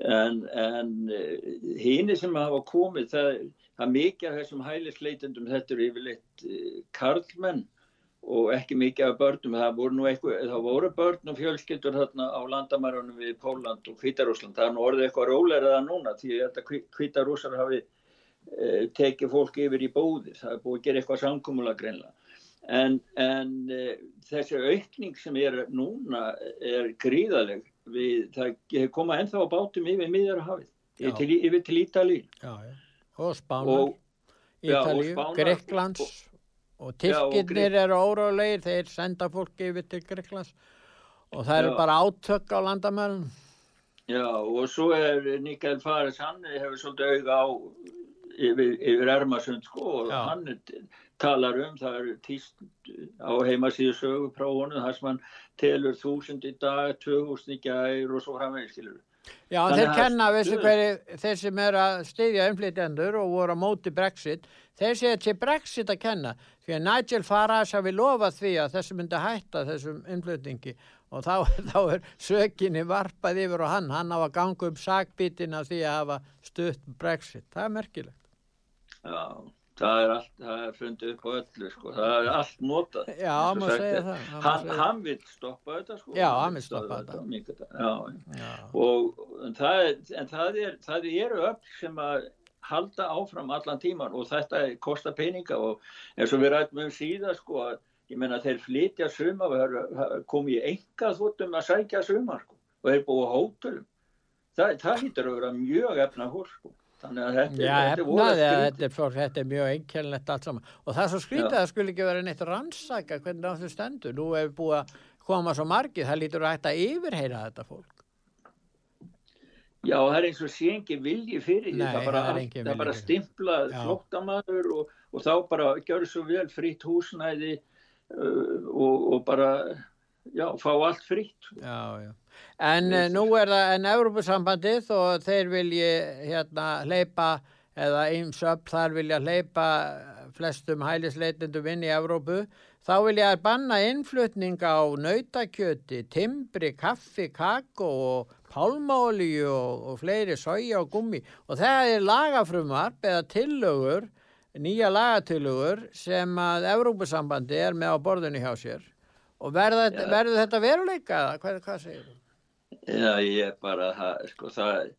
En, en hini sem hafa komið, það, það mikið af þessum hælisleitendum, þetta eru yfirleitt eh, karlmenn, og ekki mikið af börnum, það voru nú eitthvað, það voru börn og fjölskyldur þarna á landamærunum við Póland og Hvítarúsland, það er nú orðið eitthvað róleiraða núna því að Hvítarúsar hafi e, tekið fólk yfir í bóði, það er búið að gera eitthvað samkúmulega greinlega. En, en e, þessi aukning sem er núna er gríðaleg við, það koma ennþá á bátum yfir miðjarhafið, yfir, yfir til Ítalíu.
Og Spánar, Ítalíu, Greiklands. Og, tilkinnir eru órálegir þeir senda fólki yfir til Greiklands og það eru bara átök á landamælun
Já og svo er Nikael Fares hann hefur svolítið auga á yfir, yfir Ermasund sko og Já. hann talar um það eru tíst á heimasíðu sögu frá honum þar sem hann telur þúsund í dag, tvöhúsn í gær og svo framvegir skilur
Já, Þannig þeir kenna, veistu hverju, þeir sem er að styðja umflytjendur og voru á móti Brexit, þeir sé til Brexit að kenna, því að Nigel Farage hafi lofað því að þessu myndi hætta þessum umflytningi og þá, þá er sökinni varpað yfir og hann, hann á að ganga um sakbítina því að hafa stutt Brexit, það er merkilegt.
Já, það er allt, það er fundið upp á öllu sko, það er allt notað.
Já, maður segja það.
Hann, hann vil stoppa þetta sko.
Já, hann vil stoppa þetta.
þetta. Já, já. og en það, er, en það, er, það eru öll sem að halda áfram allan tíman og þetta kostar peninga og eins og við rættum um síðan sko að ég menna þeir flytja suma komi í enga þvottum að sækja suma sko og þeir búið á hótelum. Það, það hýttur að vera mjög efna hór sko. Þannig að þetta,
Já,
þetta,
efnaði, þetta, er, fólk, þetta er mjög einkennlegt allt saman og það er svo skrítið að það skulle ekki vera neitt rannsaka hvernig það þau stendur. Nú hefur búið að koma svo margið, það lítur að að yfirheyra þetta fólk.
Já, það er eins og sé ekki vilji fyrir
Nei,
það bara,
það
bara
Já.
flóttamaður og, og þá bara gjör svo vel fritt húsnæði uh, og, og bara, já, fá allt fritt.
Já, já. En uh, nú er það en Európusambandið og þeir vilji hérna hleypa eða eins upp þar vilja hleypa flestum hælisleitendum inn í Európu. þá vil ég að banna innflutning á nautakjöti, timbri, kaffi, kakó og pálmálíu og, og fleiri soja og gummi og það er lagafrumvarp eða tillögur, nýja lagatillögur sem að Evrópusambandi er með á borðinu hjá sér og verður ja. verður þetta veruleika eða hvað, hvað segir þú?
Já, ég bara, það, sko, það,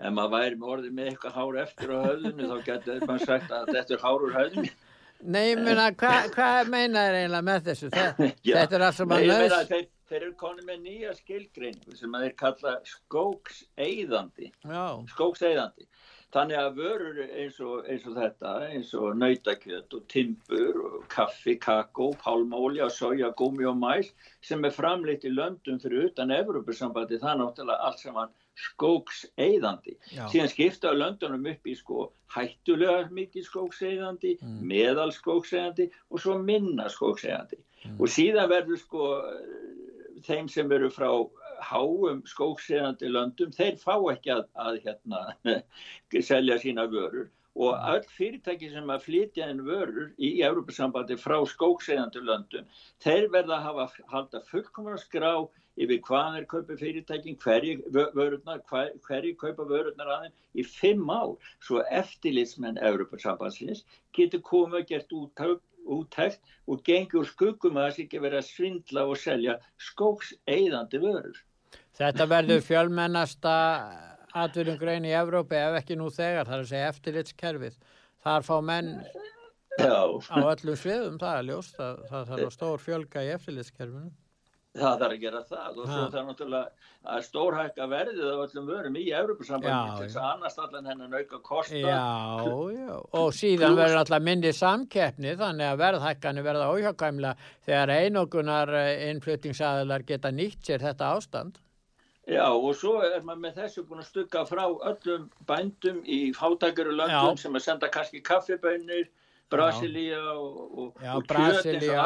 ef maður væri með orðið með eitthvað hár eftir á höfðinu þá getur maður sagt að þetta er hár úr höfðinu.
Nei, ég meina, hvað hva meina þér eiginlega með þessu? Þe,
Já,
þetta er alls
nei,
saman
ég meina
laus.
að þeir, þeir eru konið með nýja skilgreiningu sem að þeir kalla skókseiðandi.
Já,
skókseiðandi. Þannig að vörur eins og, eins og þetta, eins og nautakjöt og timbur og kaffi, kakó, pálmólja, soja, gumi og mæs sem er framleitt í löndum fyrir utan Evropasambandi, það er náttúrulega allt saman skókseiðandi.
Já.
Síðan skipta löndunum upp í sko hættulega mikið skókseiðandi, meðal skókseiðandi og svo minna skókseiðandi. Og síðan verður sko þeim sem eru frá háum skóksegandi löndum, þeir fá ekki að, að hérna, selja sína vörur. Og öll fyrirtæki sem að flytja en vörur í Európa-sambandi frá skóksegandi löndum, þeir verða að hafa halda fullkomna skrá yfir hvaðan er kaupa fyrirtækin, hverji vörurnar, hver, hverji kaupa vörurnar aðeins í fimm ár, svo eftirlitsmenn Európa-sambandsins getur komið að gert úttök úttækt og gengur skuggum að sé ekki verið að svindla og selja skókseiðandi vörur.
Þetta verður fjölmennasta atvinnugrein í Evrópi ef ekki nú þegar, það er að segja eftirlitskerfið. Þar fá menn
Já,
á öllum sviðum, það er ljóst, það, það þarf að stór fjölga í eftirlitskerfinu.
það þarf að gera það og svo er náttúrulega að stórhækka verðið af öllum vörum í Evropasambandi
Já,
til þess að annars allan hennan auka kosta.
Já, já, og síðan verður alltaf myndi samkeppni þannig að verðhækkanir verða óhjákvæmlega þegar einogunar innflutningsaðilar geta nýtt sér þetta ástand.
Já, og svo er maður með þessu búin að stugga frá öllum bændum í fátækuru löndum
Já.
sem að senda kannski kaffibönnir, Brasilia og, og,
Já,
og kjöt
já,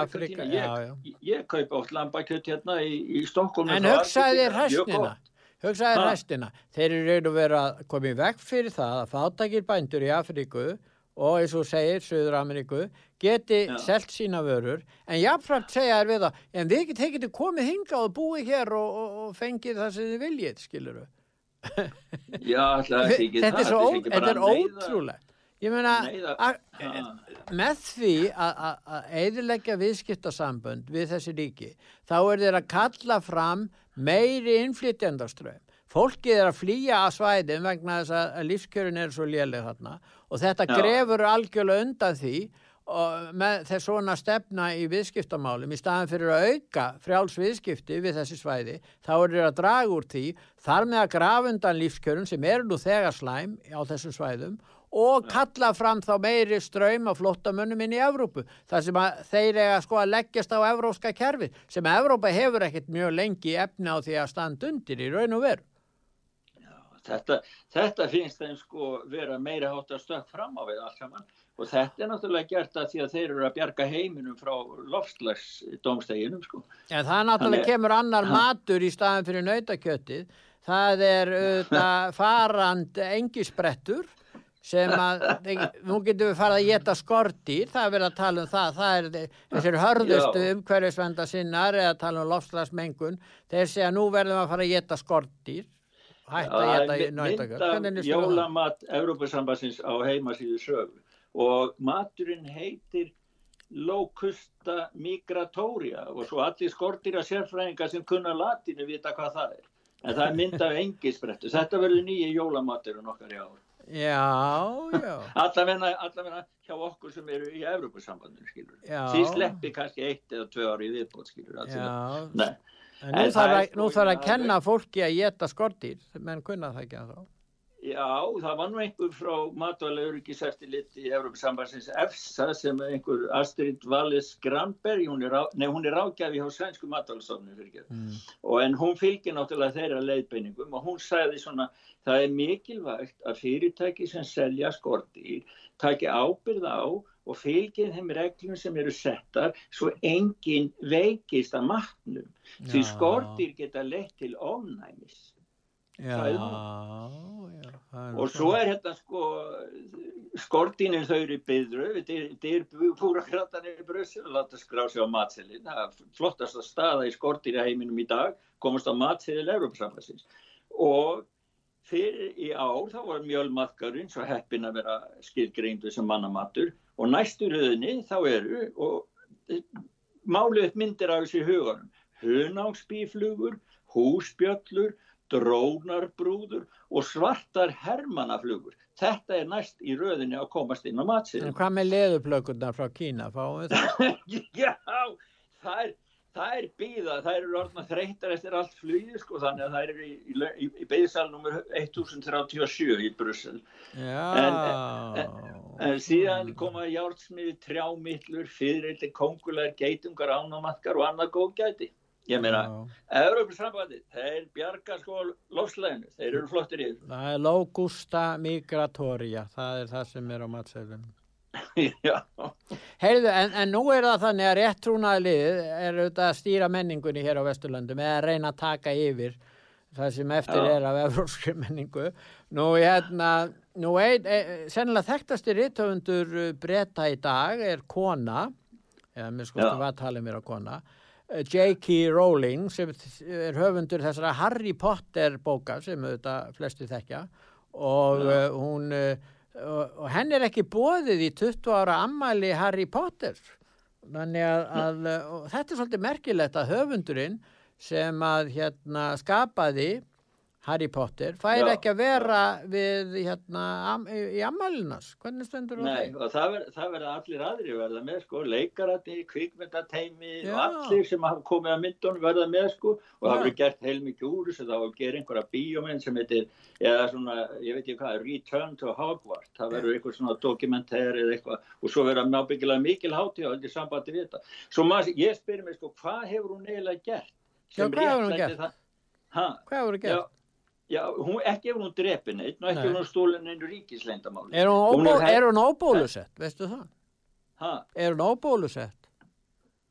já.
Ég, ég kaupa oft lambakjöt hérna í, í Stokkólum.
En hugsaði þér hestina, hugsaði þér hestina, þeir eru raun og vera að koma í vekk fyrir það að fátækir bændur í Afríku og eins og segir, Suður Ameríku, geti
Já.
selt sína vörur, en jáfnframt segja þér við það, en við getum þeir getið komið hingað og búið hér og, og, og fengið það sem þið viljið, skiluru.
Já, alltaf ekki
Þetta er ó- þetta er ótrúlegt. Ég meina, með því að- eiðileggja viðskiptasambönd við þessi ríki, þá er þeir að kalla fram meiri innflytjendaströym. Fólkið er að flýja að svæðin vegna þess að lífskjörin er svo léleg þarna og þetta
Já.
grefur algjörlega undan því með þess svona stefna í viðskiptamálum í staðan fyrir að auka frjáls viðskipti við þessi svæði þá er þeir að draga úr því þar með að grafa undan lífskjörun sem eru nú þegar slæm á þessum svæðum og kalla fram þá meiri ströym af flottamönnum inn í Evrópu þar sem að þeir eiga sko að leggjast á evrópska kerfi sem Evrópa hefur ekkert mjög lengi efni á því að standa undir í raun og veru.
Þetta, þetta finnst þeim sko vera meira hátt að stökk fram á við allt saman. Og þetta er náttúrulega gert að því að þeir eru að bjarga heiminum frá loftslagsdómsteginum sko.
En það náttúrulega
Þannig-
kemur annar matur í staðan fyrir nautakjötið. Það er auðvitað farand engisbrettur sem að, nú getum við farið að geta skortýr, það er verið að tala um það, það er þessir hörðustu umhverfisvenda sinnar eða tala um lofslagsmengun, þeir segja nú verðum við að fara að geta skortýr, hætta að geta á það?
jólamat Európa-sambassins á heimasíðu sögu og maturinn heitir Locusta migratoria og svo allir skortýra sérfræðingar sem kunna latinu vita hvað það er. En það er mynd af engisbrettu. Þetta verður nýji jólamaturinn okkar í ár.
Já, já.
Allavegna, hjá okkur sem eru í Evrópusambandinu, skilur. Því sleppi kannski eitt eða tvö ári í viðbót, skilur.
Já,
Nei.
En nú þarf að,
sko-
þarf að kenna fólki að geta skortýr, menn kunna það ekki að þá.
Já, það var nú einhver frá matvælega öryggiseftirlit í Evrópussambansins EFSA sem er einhver Astrid Wallis Granberg, hún er, er rákjafi hjá sænsku matvælasofnum fyrir ekki.
Mm.
Og en hún fylgir náttúrulega þeirra leiðbeiningum og hún sagði svona, það er mikilvægt að fyrirtæki sem selja skortýr taki ábyrð á og fylgir þeim reglum sem eru settar svo enginn veikist að matnum. Því
Já.
skortýr geta leitt til ofnæmis.
Já, já. er
Og svo er hérna sko skortínir þau eru byðru, dyr búrakratanir í Brussel og láta skrá sig á er flottast að staða í skortínir heiminum í dag, komast á matselin Európa-samlæsins. Og fyrir í ár þá var mjölmaðgarinn svo heppin að vera skilgreindu sem mannamatur og næstu röðinni þá eru og málið upp myndir af þessu í huganum. Hunáksbíflugur, húsbjöllur, drónarbrúður og svartar hermannaflugur. Þetta er næst í röðinni að komast inn á
En
matsýðin.
hvað með leðuplökunar frá Kína?
Já, það er, það er býða, það eru orðna þreytar eftir allt flugið sko, þannig að það eru í, í, í, nummer 1037 í Brussel.
Já.
En síðan koma járnsmiði, trjámittlur, fyrirreildi, kongulegar, geitungar, ánamatkar og annað góð gæti. Ég meina, Európa-sambandi, þeir bjarga sko lofsleginu, þeir eru flottir í þessu.
Það er Logusta Migratoria, það er það sem er á matseðlum.
Já,
Heyrðu, en, en nú er það þannig að réttrúnaðlið er auðvitað að stýra menningunni hér á Vesturlöndum eða að reyna að taka yfir það sem eftir
Já.
er af evróskri menningu. Nú, hérna, nú ein, e, sennilega þekktasti rithöfundur breyta í dag er kona, eða mér skoðum
Já.
við að tala mér á kona, eh, J.K. Rowling sem er höfundur þessara Harry Potter bóka sem auðvitað flesti þekkja og
Já.
uh, hún uh, og, henn er ekki bóðið í 20 ára ammæli Harry Potter þannig að, að uh, og þetta er svolítið merkilegt að höfundurinn sem að hérna skapaði Harry Potter. Fær ekki að vera við hérna am, í, ammælinas hvernig stendur á
nei,
því?
og það, ver, það verða allir aðri verða með sko, leikarati, kvikmyndateimi
Já.
og allir sem hafa komið að myndunum verða með sko. Og það verður gert heilmikið úr þess að það var að gera einhverja bíómynd sem heitir, eða svona, ég veit ekki hvað, Return to Hogwarts, það verður eitthvað svona dokumentær eða eitthvað. Og svo verða nábyggilega mikil hátíð í sambandi við þetta. Svo maður, ég spyrir mig sko, hvað hefur hún?
Já, hún
ekki hefur hún drepið neitt og ekki hefur hún stólið neinu ríkisleyndamáli.
Er hún,
Hún er hæ-
hún óbólusett, veistu það?
Ha?
Er hún óbólusett?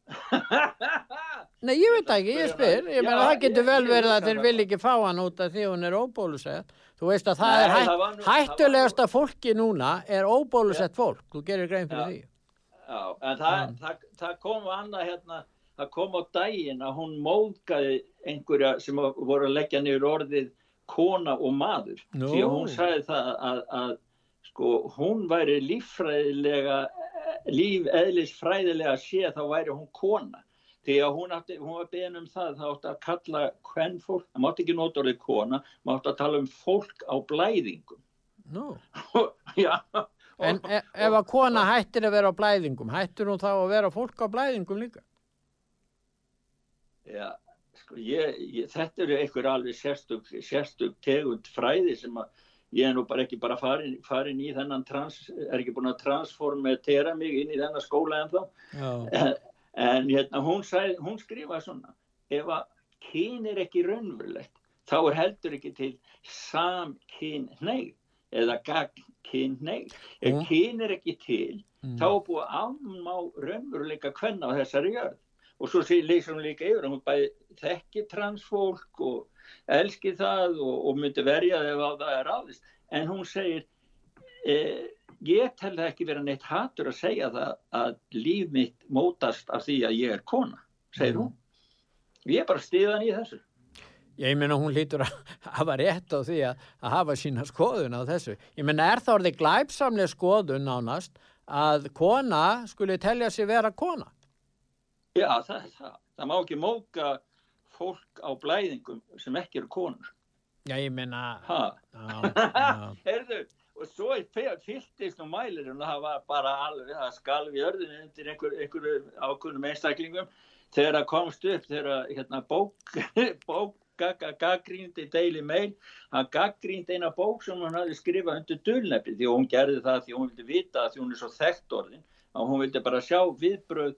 Nei, ég veit ekki, ég spyr. Ég meina, það getur vel verið að þeir vil ekki fá hann út af því hún er óbólusett. Þú veist að það
Nei,
er hætt,
nú-
hættulegasta fólki núna er óbólusett fólk. Þú gerir grein fyrir
Já.
því.
Já, en það, það, það kom annað hérna, það kom á daginn að hún móðgaði einhverja sem voru að leggja niður orðið kona og maður.
Nú.
Því að hún sagði það að, að sko, hún væri líffræðilega, lífeðlisfræðilega sé þá væri hún kona. Því að hún, átti, hún var beðin um það, það átti að kalla hvern fólk, það mátti ekki nota orðið kona, mátti að tala um fólk á blæðingum.
Nú.
Já.
En e ef að kona hættir að vera á blæðingum, hættir hún þá að vera fólk á blæðingum líka?
Já, ég, ég, þetta eru einhver alveg sérstug, sérstug tegund fræði sem að ég er nú bara ekki bara farin, farin í þennan trans, er ekki búin að transformatera mig inn í þennan skóla en þá.
Já.
En hérna, hún, sagði, hún skrifaði svona, ef að kyn er ekki raunverulegt, þá er heldur ekki til samkynneigð eða gagnkynneigð. Ef
Hún-
kyn er ekki til,
Mm.
þá er búið að afmá raunveruleika hvenna á þessari jörð. Og svo leysir hún líka yfir, hún bæði þekki transfólk og elski það og, og myndi verja það ef á það er ráðist. En hún segir, eh, ég tel það ekki vera neitt hatur að segja það að líf mitt mótast af því að ég er kona, segir hún. Ég er bara stiðan í þessu.
Ég meina hún lítur að hafa rétt á því að, að hafa sína skoðun á þessu. Ég meina er það orðið glæpsamlega skoðun nánast að kona skuli telja sig vera kona?
Já, það það. Það má ekki móka fólk á blæðingum sem ekki eru konur.
Já, ég? Já, já.
Herðu, og svo fylltist nú mælirinn og það var bara alveg, það skalf í örðinu undir einhver, einhverju ákveðnum einstaklingum þegar það komst upp, þegar hérna bók, bók gaggrýndi Daily Mail, hann gaggrýndi eina bók sem hann hafði skrifað undir dulnefni því hún gerði það því hún vildi vita að því hún er svo þekkt orðin að hún vildi bara sjá viðbröð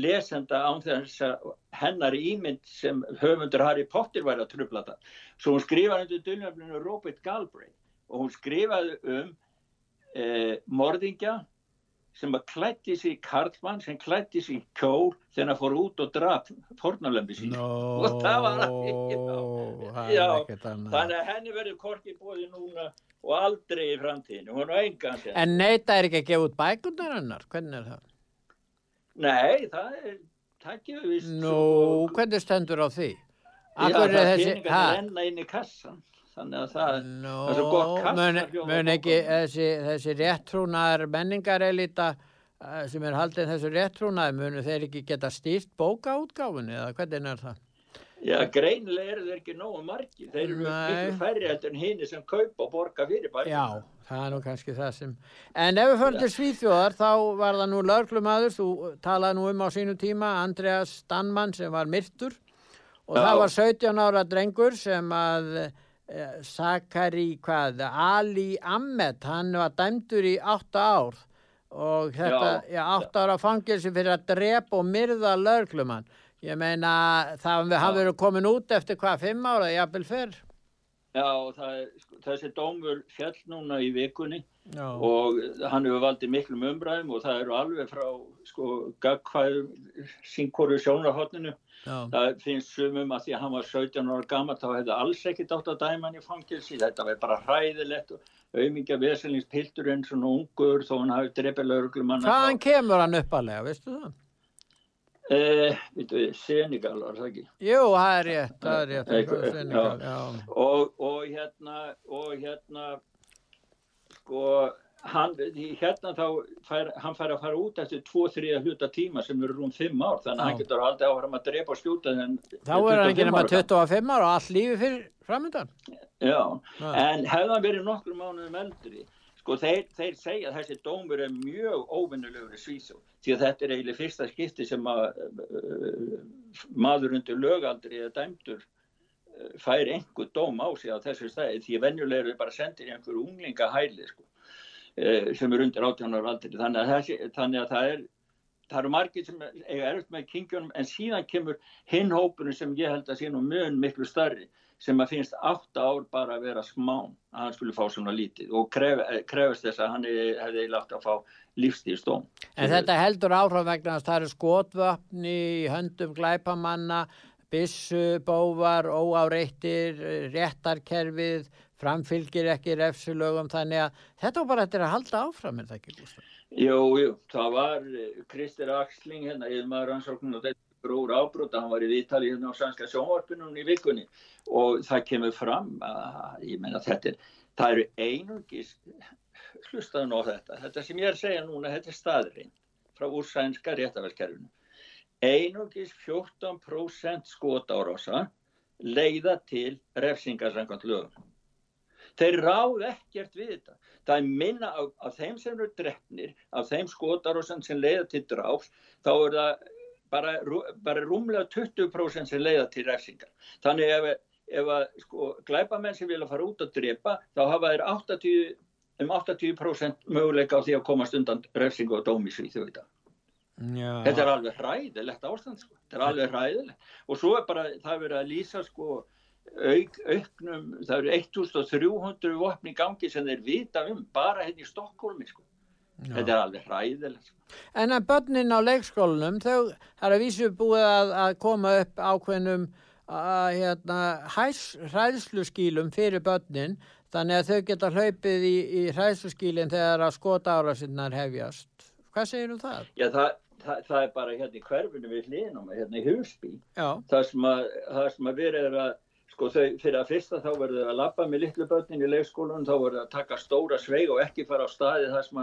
lesenda án þess að hennar ímynd sem höfundur Harry Potter væri að trubla það. Svo hún skrifaði undir dulnefninu Robert Galbraith og hún skrifaði um eh, morðingja sem að klætti sig karlmann sem klætti sig í kjól þegar hann fór út og draf fornalömbi sín
Nó,
Og það var-
það
Já, þannig að henni verður korki bóði núna og aldrei í framtíðinu, hún er engan sér.
En neita er ekki að gefa út bækunar hennar, hvernig er það?
Nei, það er, það gefur vist.
Nú, hvernig stendur á því?
Já,
Akkur
það
er
er
þessi,
peningar
ha?
renna inn í kassan. Þannig að það, það er svo gott kassa
mun ekki þessi, þessi réttrúnar menningarelita eh, sem er haldið þessu réttrúnaði, munu þeir ekki geta stýrt bókaútgáfunni eða hvernig er það?
Já, greinilega eru þeir ekki nógu margi. Þeir eru miklu færri heldur en hini sem kaupa og borga fyrir bækur.
Já, það er nú kannski það sem... En ef við förum til Svíþjóðar, þá var það nú löglumadur, þú talaði nú um á sínu tíma, Andreas Stanman sem var myrtur og
Já.
það var 17 ára drengur sem að eh, Sakari, hvað, Ali Ahmed, hann var dæmdur í 8 ár og þetta,
Já.
já, 8 ára fangilsi fyrir að drepa og myrða löglumann. Ég meina, það hafi verið komin út eftir hvað, 5 ára, jafnvel fyrr?
Já, það, sko, þessi dómur fjall núna í vikunni
Já.
og hann hefur valdið miklum umræðum og það eru alveg frá sko gagkvæðum sínkóru sjónarhóttinu. Það finnst sumum að því að hann var 17 ára gammal þá hefði alls ekkit átt að dæma hann í fangilsi. Þetta var bara hræðilegt og auðmingja veselingspiltur eins og ungur þó hann hafi drefið lauruglumann.
Hvaðan kemur hann uppalega, veistu það?
Eh, við, Senegal var það ekki.
Jú, það er rétt, það er rétt.
Eitthvað
Senegal, já.
og, og hérna og hérna sko hann, hérna þá fær, hann fær að fara út eftir 2-3 hluta tíma sem eru rúm 5 ár þannig að
Já.
hann getur aldrei áfram að drepa og skjúta
Þá er hann ekki nema 25 ára og allt lífi fyrir framöndan.
Já,
Já.
en hefði hann verið nokkur mánuðum eldri sko þeir, þeir segja að þessi dómur er mjög óvinnulegur í Svíþjó því að þetta er eiginlega fyrsta skipti sem að uh, maður undir lögaldri eða dæmdur uh, fær einhver dóm á sig á þessu stæði því að venjulega eru bara sendir einhver unglinga hæli sko, uh, sem er undir 18 ára aldri. Þannig að, þessi, þannig að það er það eru margir sem eiga erfitt með kingjónum en síðan kemur hinn hópurinn sem ég held að sé nú mun miklu starri sem að finnst átta ár bara að vera smán að hann skulle fá svona lítið og kref, krefast þess að hann hefði látt að fá lífstíðstóm.
En þetta heldur áhrif vegna að það eru skotvöfn í höndum glæpamanna, byssubóvar, óáreittir, réttarkerfið, framfylgir ekki refsulögum, þannig að þetta var bara þetta að halda áfram, er það ekki?
Jú, jú, það var eh, Kristir Axling hérna, yfirmaður rannsóknun og þetta gróður ábróta, hann var í viðtali hérna á sænska sjónvarpunum í vikunni og það kemur fram að, ég meina þetta er, það eru einungis, hlustaðu nú á þetta, þetta sem ég er að segja núna, þetta er staðurinn frá úr sænska réttaværskerfinu. Einungis 14% skotárása leiða til refsingarsangant lögum. Þeir ráð ekkert við þetta. Það er minna af, af þeim sem eru drefnir, af þeim skotarósan sem leiða til dráfs, þá er það bara, bara rúmlega 20% sem leiða til refsingar. Þannig ef, ef að sko, glæpamenn sem vilja fara út að drepa, þá hafa þeir 80, um 80% möguleika á því að komast undan refsingu og dómi svið þau þetta.
Já.
Þetta er alveg hræðilegt ástand sko. Þetta er alveg hræðilegt. Og svo er bara, það er verið að lýsa sko auk, auknum, það eru 1300 vopni gangi sem þeir vita um bara hérna í Stokkólmi sko. Þetta er alveg hræðilegt sko.
En að börnin á leikskólanum, þau er að vísu búið að, að koma upp ákveðnum að, hérna, hæs, hræðsluskílum fyrir börnin, þannig að þau geta hlaupið í, í hræðsluskílinn þegar að skota ára sinnar hefjast. Hvað segir um það?
Já, það, það, það er bara hérna í hverfinu við hliðinum, hérna í.
Já,
Það sem að, að verið er að, sko þau, fyrir að fyrsta þá verður að labba með litlu börnin í leikskólanum, þá verður að taka stóra sveig og ekki fara á staði það sem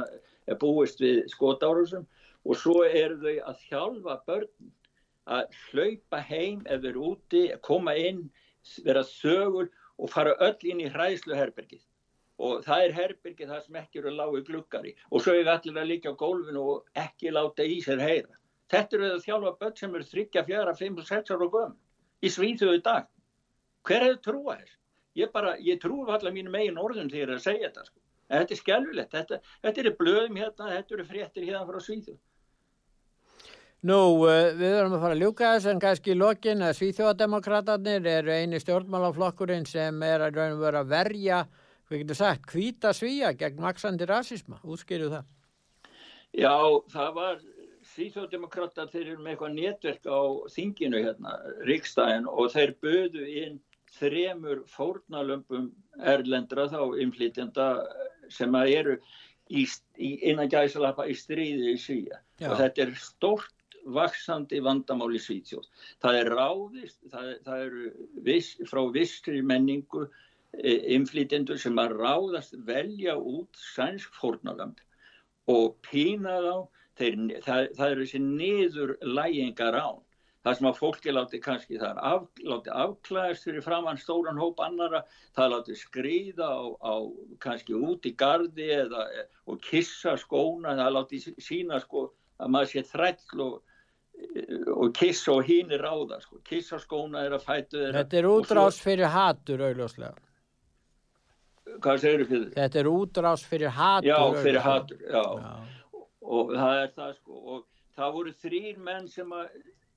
er búist við skotárusum og svo eru þau að þjálfa börn að hlaupa heim ef þau eru úti, koma inn, vera sögul og fara öll inn í hræðsluherbergið. Og það er herbergið það sem ekki eru lágu gluggari og svo er allir að líka á gólfinu og ekki láta í sér heyra. Þetta eru að þjálfa börn sem eru þryggja, fjara, fimm og sex ára og göm í Svíþjóðu í dag. Hver hefur trúa þess? Ég, bara, ég trúi allar mínu megin orðum þegar ég er að segja þetta. Sko. En þetta er skelvilegt. Þetta, þetta eru blöðum hérna, þetta eru fréttir hérna frá Svíþjóðu.
nú uh, við erum að fara að ljúka þess en kannski í lokin að Svíþjóðademokratarnir eru eini stjórnmálaflokkurinn sem er að raun og vera að verja, hvað getur sagt, hvíta svíja gegn maksandi rasisma. Útskýru það.
Já, það var Svíþjóðdemokrata, þeir eru með eitthvað netverk á þinginu hérna, Ríkstæðin og þeir böðu inn þremur fórnalömpum erlendra þá inflytjenda sem að eru í, í, innan gæsalappa í stríði í Svíja
Já.
og þetta er stórt vaksandi vandamál í Svíðsjóð. Það er ráðist, það, það eru viss, frá vissri menningu inflytjendur sem að ráðast velja út sænsk fórnalömp og pína þá, þeir, það, það eru þessi niður lægingar án. Það sem að fólki láti kannski, það er af, láti afklæðast fyrir framann stóran hóp annara, það láti skrýða á, á kannski út í gardi eða, og kissa skóna, það láti sína sko að maður sé þræll og, og kissa og hín er ráða, sko. kissa skóna er að fætu þeirra.
Þetta er útrás fyrir hatur auðljóslega.
Hvað segir þau fyrir?
Þetta er útrás fyrir hatur.
Já,
augljóslega.
fyrir hatur, já.
Já.
Og það er það sko, og það voru þrýr menn sem að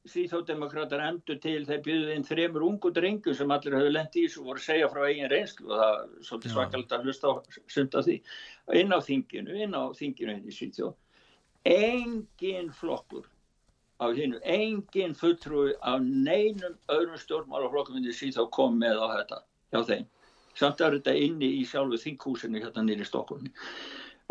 síþódemokrater endur til þeir byggðu inn þremur ungu drengur sem allir höfðu lent í og voru að segja frá eigin reynslu og það er svolítið
Já.
svakald að hlusta á sumt af því inn á þinginu, inn á þinginu í Svíþjóð engin flokkur af hinnu, engin fulltrúi af neinum öðrum stjórnmálaflokkum í Svíþjóð kom með á þetta hjá þeim, samt er þetta inni í sjálfu þinghúsinu hérna nýri Stokkunni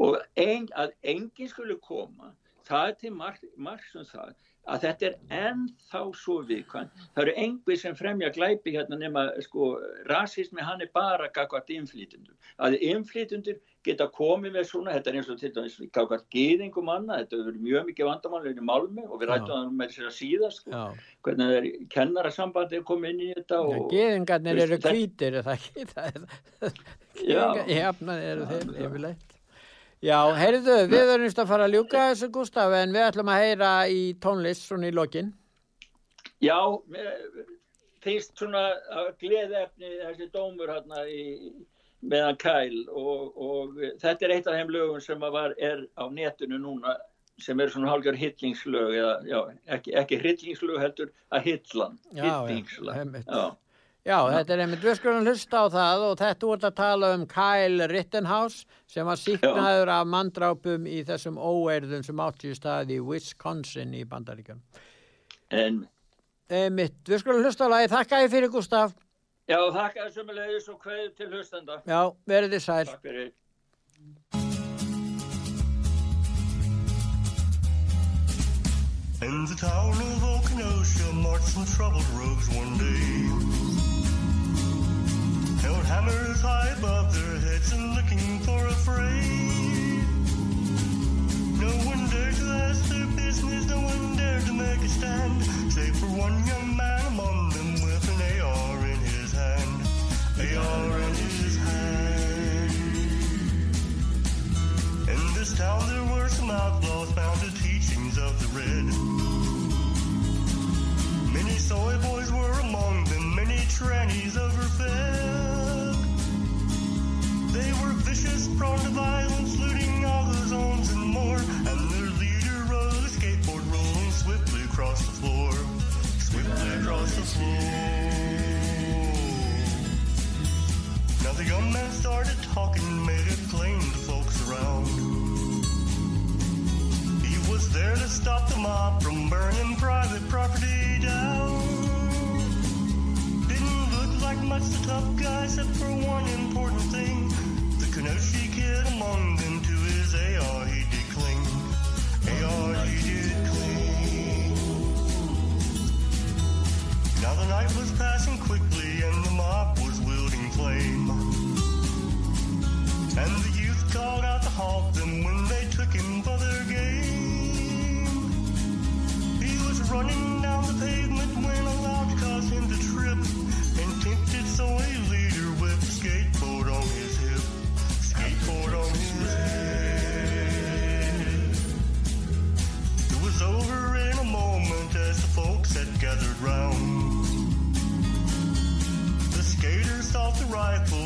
og ein, að enginn skulle koma það er til mark, marksum það að þetta er ennþá svo viðkvæm það eru engið sem fremja glæpi hérna nema sko rasismi hann er bara gagvart inflytundur að inflytundur geta komið með svona þetta er eins og til dæmis gagvart geðingum annað, þetta hefur verið mjög mikið vandamálinu í Malmö og við
Já.
rættum það með sér að síðast sko,
Já.
hvernig það er kennarasambandi komið inn í þetta
Já,
og
Geðingarnir eru hvítir, er það ekki? Það er,
Já.
Geðingar, jafna eru þeir yfirleitt. Já, heyrðu, við erum að fara að ljúka þessu, Gustaf, en við ætlum að heyra í tónlist svona í lokin.
Já, finnst svona gleðefni þessi dómur hérna meðan kæl og, og þetta er eitt af þeim lögum sem var, er á netinu núna sem eru svona hálfgjör hillingslög eða já, ekki, ekki hillingslög heldur að hillan,
Já, já,
hillingslag.
einmitt.
Já,
Já, þetta er einmitt, við skulum hlusta á það og þetta úr að tala um Kyle Rittenhouse sem var síknaður af mandrápum í þessum óeirðum sem átti í staði í Wisconsin í Bandaríkjum.
en
Einmitt, við skulum hlusta á lagi, þakka ég fyrir Gustaf.
já, þakka þessum leiðis og hvað til hlustenda.
Já, verið þið sæl.
Takk fyrir.
In the town of Okinosia marched some troubled rogues one day. Hammers high above their heads and looking for a fray. No one dared to ask their business, no one dared to make a stand, save for one young man among them with an AR in his hand. AR in his hand. In this town there were some outlaws bound to teachings of the red. Many soy boys were among them, many trannies overfed. They were vicious, prone to violence, looting all the zones and more. And their leader rode a skateboard rolling swiftly across the floor. Swiftly across the floor. Now the young man started talking, made it plain to folks around. He was there to stop the mob from burning private property down. Didn't look like much the tough guy, except for one important. The Kenosha kid among rifle